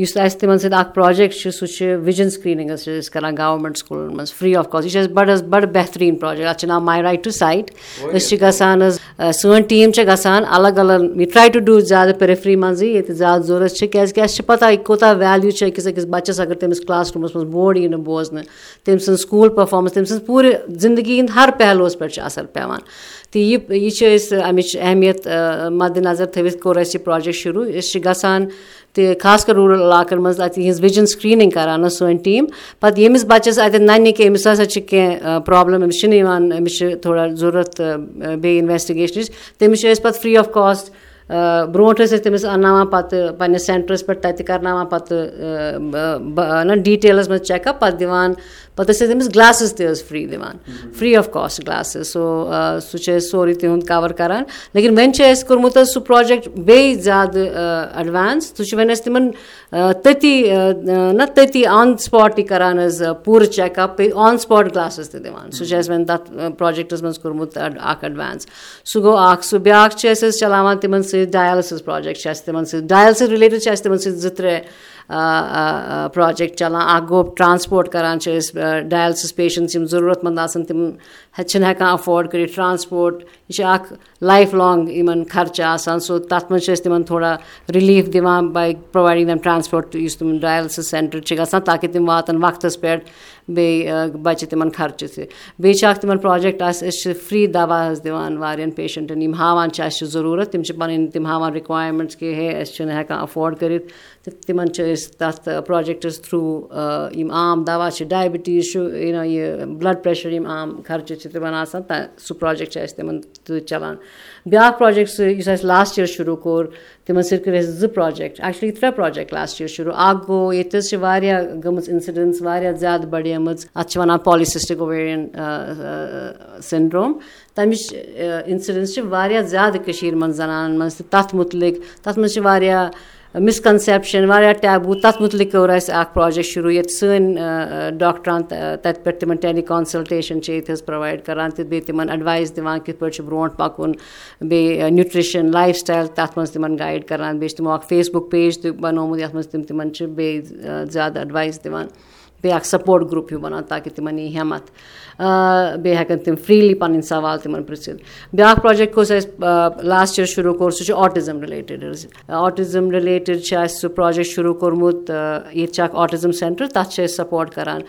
یُس اَسہِ تِمَن سۭتۍ اَکھ پرٛوجیکٹ چھُ سُہ چھُ وِجَن سِکریٖنِنٛگ حظ چھِ أسۍ کَران گورمٮ۪نٛٹ سکوٗلَن منٛز فرٛی آف کاسٹ یہِ چھِ اَسہِ بَڑٕ حظ بَڑٕ بہتریٖن پرٛوجیکٹ اَتھ چھِ ناو ماے رایٹ ٹُو سایٹ أسۍ چھِ گژھان حظ سٲنۍ ٹیٖم چھِ گژھان الگ الگ وی ٹرٛاے ٹُو ڈوٗ زیادٕ پرٛفری منٛزٕے ییٚتہِ زیادٕ ضوٚرَتھ چھِ کیٛازِکہِ اَسہِ چھِ پَتہ یہِ کوٗتاہ ویلیوٗ چھِ أکِس أکِس بَچَس اگر تٔمِس کٕلاس روٗمَس منٛز بوڑ یی نہٕ بوزنہٕ تٔمۍ سٕنٛز سکوٗل پٔرفارمَنٕس تٔمۍ سٕنٛز پوٗرٕ زِندگی ہِنٛدۍ ہر پہلوٗوَس پٮ۪ٹھ چھِ اَثر پیٚوان تہٕ یہِ یہِ چھِ أسۍ اَمِچ اہمیت مَدِنظر تھٲوِتھ کوٚر اَسہِ یہِ پرٛوجیکٹ شروٗع أسۍ چھِ گژھان تہٕ خاص کر روٗرَل علاقَن منٛز اَتہِ یِہٕنٛز وِجَن سِکریٖنِنٛگ کَران حظ سٲنۍ ٹیٖم پَتہٕ ییٚمِس بَچَس اَتٮ۪ن نَنہِ کہِ أمِس ہَسا چھِ کینٛہہ پرٛابلِم أمِس چھِنہٕ یِوان أمِس چھِ تھوڑا ضوٚرَتھ بیٚیہِ اِنویسٹِگیشنٕچ تٔمِس چھِ أسۍ پَتہٕ فرٛی آف کاسٹ برونٛٹھ ٲسۍ أسۍ تٔمِس اَنناوان پَتہٕ پنٛنِس سٮ۪نٹرَس پٮ۪ٹھ تَتہِ کَرناوان پَتہٕ نہ ڈِٹیلَس منٛز چیٚک اَپ پَتہٕ دِوان پَتہٕ ٲسۍ أسۍ تٔمِس گلاسٕز تہِ حظ فرٛی دِوان free of cost glasses so سُہ چھِ أسۍ سورُے تِہُنٛد کَوَر کَران لیکِن وۄنۍ چھِ اَسہِ کوٚرمُت حظ سُہ پرٛوجیکٹ بیٚیہِ زیادٕ اٮ۪ڈوانٕس سُہ چھُ وۄنۍ اَسہِ تِمَن تٔتی نہ تٔتی آن سٕپاٹٕے کَران حظ پوٗرٕ چیٚک اَپ بیٚیہِ آن سٕپاٹ گلاسٕز تہِ دِوان سُہ چھُ اَسہِ وۄنۍ تَتھ پرٛوجیکٹَس منٛز کوٚرمُت اَکھ اٮ۪ڈوانٕس سُہ گوٚو اَکھ سُہ بیٛاکھ چھِ أسۍ حظ چلاوان تِمَن سۭتۍ ڈایلسِز پرٛوجیکٹ چھِ اَسہِ تِمَن سۭتۍ ڈایلسِز رِلیٹِڈ چھِ اَسہِ تِمَن سۭتۍ زٕ ترٛےٚ پرٛوجیکٹ چلان اَکھ گوٚو ٹرٛانسپوٹ کَران چھِ أسۍ ڈایلسِز پیشَنٹٕس یِم ضروٗرت منٛد آسان تِم چھِنہٕ ہٮ۪کان اَفٲڈ کٔرِتھ ٹرٛانسپوٹ یہِ چھِ اَکھ لایف لانٛگ یِمَن خرچہٕ آسان سو تَتھ منٛز چھِ أسۍ تِمَن تھوڑا رِلیٖف دِوان پرٛووایڈِنٛگ دَم ٹرٛانسپوٹ یُس تِمَن ڈایلسِز سٮ۪نٹَر چھِ گژھان تاکہِ تِم واتَن وقتَس پٮ۪ٹھ بیٚیہِ بَچہِ تِمَن خرچہٕ تہِ۔ بیٚیہِ چھِ اَکھ تِمَن پرٛوجیکٹ آسہِ أسۍ چھِ فرٛی دَوا حظ دِوان واریاہَن پیشَنٹَن یِم ہاوان چھِ اَسہِ چھِ ضروٗرت تِم چھِ پَنٕنۍ تِم ہاوان رِکوایرمٮ۪نٛٹٕس کہِ ہے أسۍ چھِنہٕ ہٮ۪کان اَفٲڈ کٔرِتھ تہٕ تِمَن چھِ أسۍ تَتھ پرٛوجیکٹَس تھرٛوٗ یِم عام دَوا چھِ ڈایبِٹیٖز چھُ یوٗ نو یہِ بٕلَڈ پرٛیشَر یِم عام خرچہٕ چھِ تِمَن آسان سُہ پرٛوجیکٹ چھِ اَسہِ تِمَن سۭتۍ چَلان بیٛاکھ پرٛوجیکٹ سُہ یُس اَسہِ لاسٹ یِیَر شروٗع کوٚر تِمَن سۭتۍ کٔرۍ اَسہِ زٕ پرٛوجیکٹ ایٚکچُؤلی ترٛےٚ پرٛوجیکٹ لاسٹ یِیَر شروٗع اَکھ گوٚو ییٚتہِ حظ چھِ واریاہ گٔمٕژ اِنسِڈٮ۪نٕس واریاہ زیادٕ بَڑیمٕژ اَتھ چھِ وَنان پالِسِسٹِک اوویرِیَن سِنڈروم تَمِچ اِنسِڈٮ۪نٕس چھِ واریاہ زیادٕ کٔشیٖرِ منٛز زَنانَن منٛز تہٕ تَتھ مُتعلِق تَتھ منٛز چھِ واریاہ مِسکَنسیپشَن واریاہ ٹیبوٗ تَتھ مُتعلِق کوٚر اَسہِ اَکھ پرٛوجَکٹ شروٗع ییٚتہِ سٲنۍ ڈاکٹرَن تَتہِ پٮ۪ٹھ تِمَن ٹیلی کانسَلٹیشَن چھِ ییٚتہِ حظ پرٛووایِڈ کَران تہٕ بیٚیہِ تِمَن اٮ۪ڈوایس دِوان کِتھ پٲٹھۍ چھُ برونٛٹھ پَکُن بیٚیہِ نیوٗٹرِشَن لایف سِٹایِل تَتھ منٛز تِمَن گایِڈ کَران بیٚیہِ چھِ تِمو اَکھ فیس بُک پیج تہِ بَنومُت یَتھ منٛز تِم تِمَن چھِ بیٚیہِ زیادٕ اٮ۪ڈوایس دِوان بیٚیہِ اَکھ سَپوٹ گرُپ ہیوٗ بَنان تاکہِ تِمَن یی ہٮ۪مَتھ بیٚیہِ ہٮ۪کَن تِم فرٛیٖلی پَنٕنۍ سوال تِمَن پِرٛژھِتھ بیٛاکھ پرٛوجَکٹ کُس اَسہِ لاسٹ یِیَر شروٗع کوٚر سُہ چھُ آٹِزٕم رِلیٹِڈ آٹِزٕم رِلیٹِڈ چھِ اَسہِ سُہ پرٛوجَکٹ شروٗع کوٚرمُت ییٚتہِ چھِ اَکھ آٹِزٕم سٮ۪نٹَر تَتھ چھِ أسۍ سَپوٹ کَران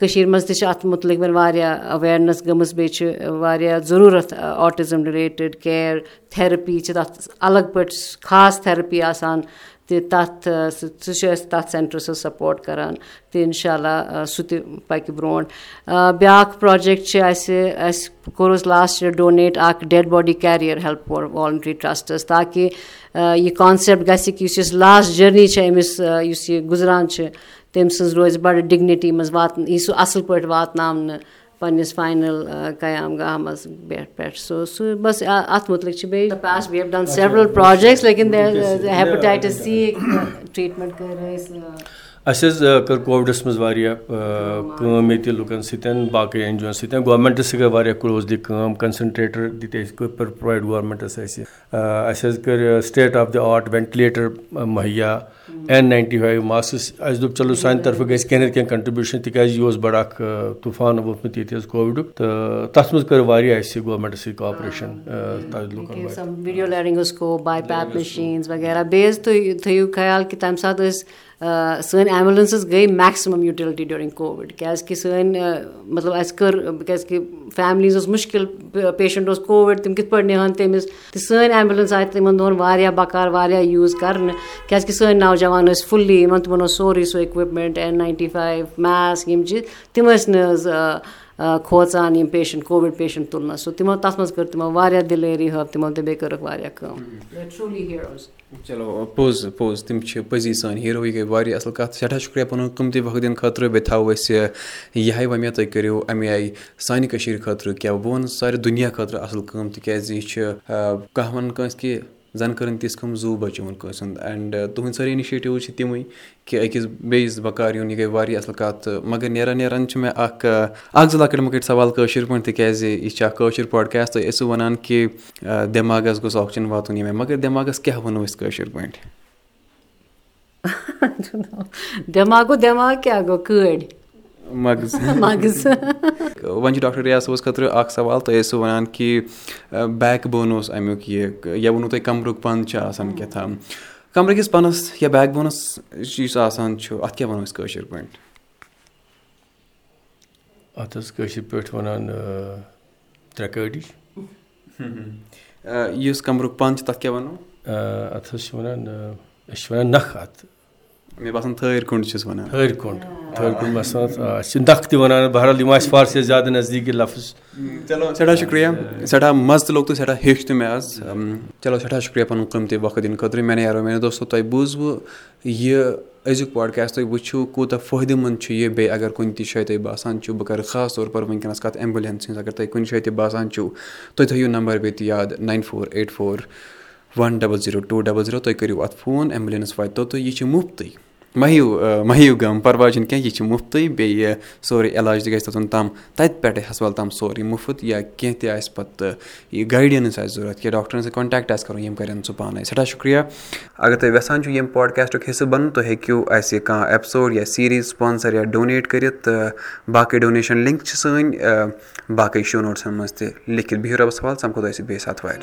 کٔشیٖرِ منٛز تہِ چھِ اَتھ مُتعلِق وۄنۍ واریاہ اٮ۪ویرنٮ۪س گٔمٕژ بیٚیہِ چھِ واریاہ ضروٗرت آٹِزٕم رِلیٹِڈ کِیر تھٮ۪رپی چھِ تَتھ الگ پٲٹھۍ خاص تھٮ۪رپی آسان تہِ تَتھ سُہ چھُ اَسہِ تَتھ سٮ۪نٹرٕ سۭتۍ سَپوٹ کَران تہٕ اِنشاء اللہ سُہ تہِ پَکہِ برونٛٹھ بیٛاکھ پرٛوجَکٹ چھِ اَسہِ اَسہِ کوٚر حظ لاسٹ یِیَر ڈونیٹ اَکھ dead body carrier for voluntary trusts تاکہِ یہِ کانسیپٹ گژھِ کہِ یُس یُس لاسٹ جٔرنی چھِ أمِس یُس یہِ گُزران چھِ تٔمۍ سٕنٛز روزِ بَڑٕ ڈِگنِٹی منٛز واتنہٕ یی سُہ اَصٕل پٲٹھۍ واتناونہٕ پنٛنِس فاینَل قیام گاہ منٛز پٮ۪ٹھ سُہ سُہ بَس اَتھ مُتعلِق کٔر اَسہِ حظ کٔر کووِڈَس منٛز واریاہ کٲم ییٚتہِ لُکَن سۭتۍ باقٕے این جی اوَن سۭتۍ۔ گورمٮ۪نٛٹَس سۭتۍ گٔے واریاہ کٕلوزلی کٲم کَنسَنٹرٛیٹَر دِتۍ اَسہِ پرٛووایِڈ گورمٮ۪نٛٹَس اَسہِ۔ اَسہِ حظ کٔرۍ state of the art ventilator مہیا این ناینٹی فایِو ماسٕس اَسہِ دوٚپ چلو سانہِ طرفہٕ گژھِ کینٛہہ نَتہٕ کینٛہہ کَنٹرٛبیوٗشَن تِکیٛازِ یہِ اوس بَڑٕ اَکھ طوٗفان ووٚتھمُت ییٚتہِ حظ کووِڈُک تہٕ تَتھ منٛز کٔر واریاہ اَسہِ گورمٮ۪نٛٹَس سۭتۍ کاپریشَن وغیرہ بیٚیہِ حظ تُہۍ تھٲیِو خیال کہِ تَمہِ ساتہٕ ٲسۍ سٲنۍ ایمبُلَنسٕز گٔے میکسِمَم یوٗٹِلٹی ڈیوٗرِنٛگ کووِڈ کیٛازِکہِ سٲنۍ مطلب اَسہِ کٔر کیٛازِکہِ فیملیٖز اوس مُشکِل پیشَنٹ اوس کووِڈ تِم کِتھ پٲٹھۍ نِہَن تٔمِس تہٕ سٲنۍ ایمبُلَنس آیہِ تِمَن دۄہَن واریاہ بَکار واریاہ یوٗز کَرنہٕ کیٛازِکہِ سٲنۍ نوجوان ٲسۍ فُلی یِمَن تِمَن اوس سورُے سُہ equipment N ninety five mask یِم چیٖز تِم ٲسۍ نہٕ حظ کھوژان یِم پیشَنٹ کووِڈ پیشَنٹ تُلنَس سُہ تِمو تَتھ منٛز کٔر تِمو واریاہ دِلٲری ہٲو تِمو تہٕ بیٚیہِ کٔرٕکھ واریاہ کٲم چلو پوٚز پوٚز تِم چھِ پٔزی سٲنۍ ہیٖرو یہِ گٔے واریاہ اَصٕل کَتھ سٮ۪ٹھاہ شُکریہ پَنُن قۭمتی وقت دِنہٕ خٲطرٕ بیٚیہِ تھاوو أسۍ یِہے وَمیا تُہۍ کٔرِو اَمہِ آیہِ سانہِ کٔشیٖرِ خٲطرٕ کیٛاہ بہٕ وَنہٕ سارے دُنیا خٲطرٕ اَصٕل کٲم تِکیٛازِ یہِ چھِ کانٛہہ وَنان کٲنٛسہِ کہِ زَن کٔرٕنۍ تِژھ کٲم زوٗ بَچوُن کٲنٛسہِ ہُنٛد. اینٛڈ تُہٕنٛدۍ سٲری اِنِشیٹِوٕز چھِ تِمٕے کہِ أکِس بیٚیِس بَکار یُن یہِ گٔے واریاہ اَصٕل کَتھ تہٕ مگر نیران نیران چھِ مےٚ اَکھ اَکھ زٕ لۄکٕٹۍ مۄکٕٹۍ سوال کٲشِر پٲٹھۍ تِکیٛازِ یہِ چھِ اَکھ کٲشِر پاڈکاسٹ تُہۍ ٲسِو وَنان کہِ دٮ۪ماغَس گوٚژھ آکسیٖجَن واتُن آیہِ مگر دٮ۪ماغَس کیٛاہ وَنو أسۍ کٲشِر پٲٹھۍ *laughs* وۄنۍ چھُ ڈاکٹر رِیاض خٲطرٕ اکھ سوال تُہۍ ٲسِو وَنان کہِ بیک بون اوس اَمیُک یہِ یا ووٚنوُ تۄہہِ کَمرُک پَن چھُ آسان کیٛاہ تام کَمرٕکِس پَنَس یا بیک بونَس یُس آسان چھُ اَتھ کیٛاہ وَنو أسۍ کٲشِر پٲٹھۍ اَتھ حظ کٲشِر پٲٹھۍ وَنان یُس کَمرُک پَن چھُ تَتھ کیٛاہ وَنو اَتھ حظ چھِ وَنان أسۍ چھِ وَنان نَکھٕ اَتھ مےٚ باسان تھٲرۍ کوٚنٛڈ چھُس وَنان تھٲرۍ کوٚنٛڈ تھٲرۍ کوٚنٛڈ آسان أسۍ چھِ نَکھٕ تہِ وَنان بہرحال یِم آسہِ فارسی زیادٕ نزدیٖک یہِ لفظ چلو سٮ۪ٹھاہ شُکریہ سٮ۪ٹھاہ مَزٕ تہِ لوٚگ تہٕ سٮ۪ٹھاہ ہیوٚچھ تہِ مےٚ آز چلو سٮ۪ٹھاہ شُکریہ پَنُن قۭمتی وقت دِنہٕ خٲطرٕ یارو میانہِ دوستو تۄہہِ بوٗزوٕ یہِ أزیُک پاڈکاسٹ تُہۍ وٕچھِو کوٗتاہ فٲیدٕ مَنٛد چھُ یہِ بیٚیہِ اگر کُنہِ تہِ جایہِ تۄہہِ باسان چھُو بہٕ کَرٕ خاص طور پَر وٕنکٮ۪نَس کَتھ ایمبُلٮ۪نس ہِنٛز اگر تۄہہِ کُنہِ جایہِ تہِ باسان چھُو تُہۍ تھٲیِو نمبر بیٚیہِ تہِ یاد nine four eight four one double zero two double zero تُہۍ کٔرِو اَتھ فون ایمبُلٮ۪نٕس واتہِ توٚتُے یہِ چھِ مُفتٕے مہ ہیٚیِو مہ ہیٚیِو غم پَرواے چھُنہٕ کینٛہہ یہِ چھِ مُفتٕے بیٚیہِ سورُے علاج تہِ گژھِ توٚتَن تام تَتہِ پٮ۪ٹھَے ہَسپَتال تام سورُے مُفت یا کینٛہہ تہِ آسہِ پَتہٕ یہِ گایڈٮ۪نٕس آسہِ ضوٚرَتھ کینٛہہ ڈاکٹرَن سۭتۍ کَنٹیکٹ آسہِ کَرُن یِم کَرن سُہ پانَے۔ سٮ۪ٹھاہ شُکریہ۔ اگر تُہۍ یَژھان چھُو ییٚمہِ پاڈکاسٹُک حِصہٕ بَنُن تُہۍ ہیٚکِو اَسہِ کانٛہہ ایپِسوڈ یا سیٖریٖز سپانسَر یا ڈونیٹ کٔرِتھ تہٕ باقٕے ڈونیشَن لِنک چھِ سٲنۍ باقٕے شو نوٹسَن منٛز تہِ لیکھِتھ بِہِو رۄبَس حوال سَمکھو تۄہہِ سۭتۍ بیٚیہِ ساتہٕ وارِ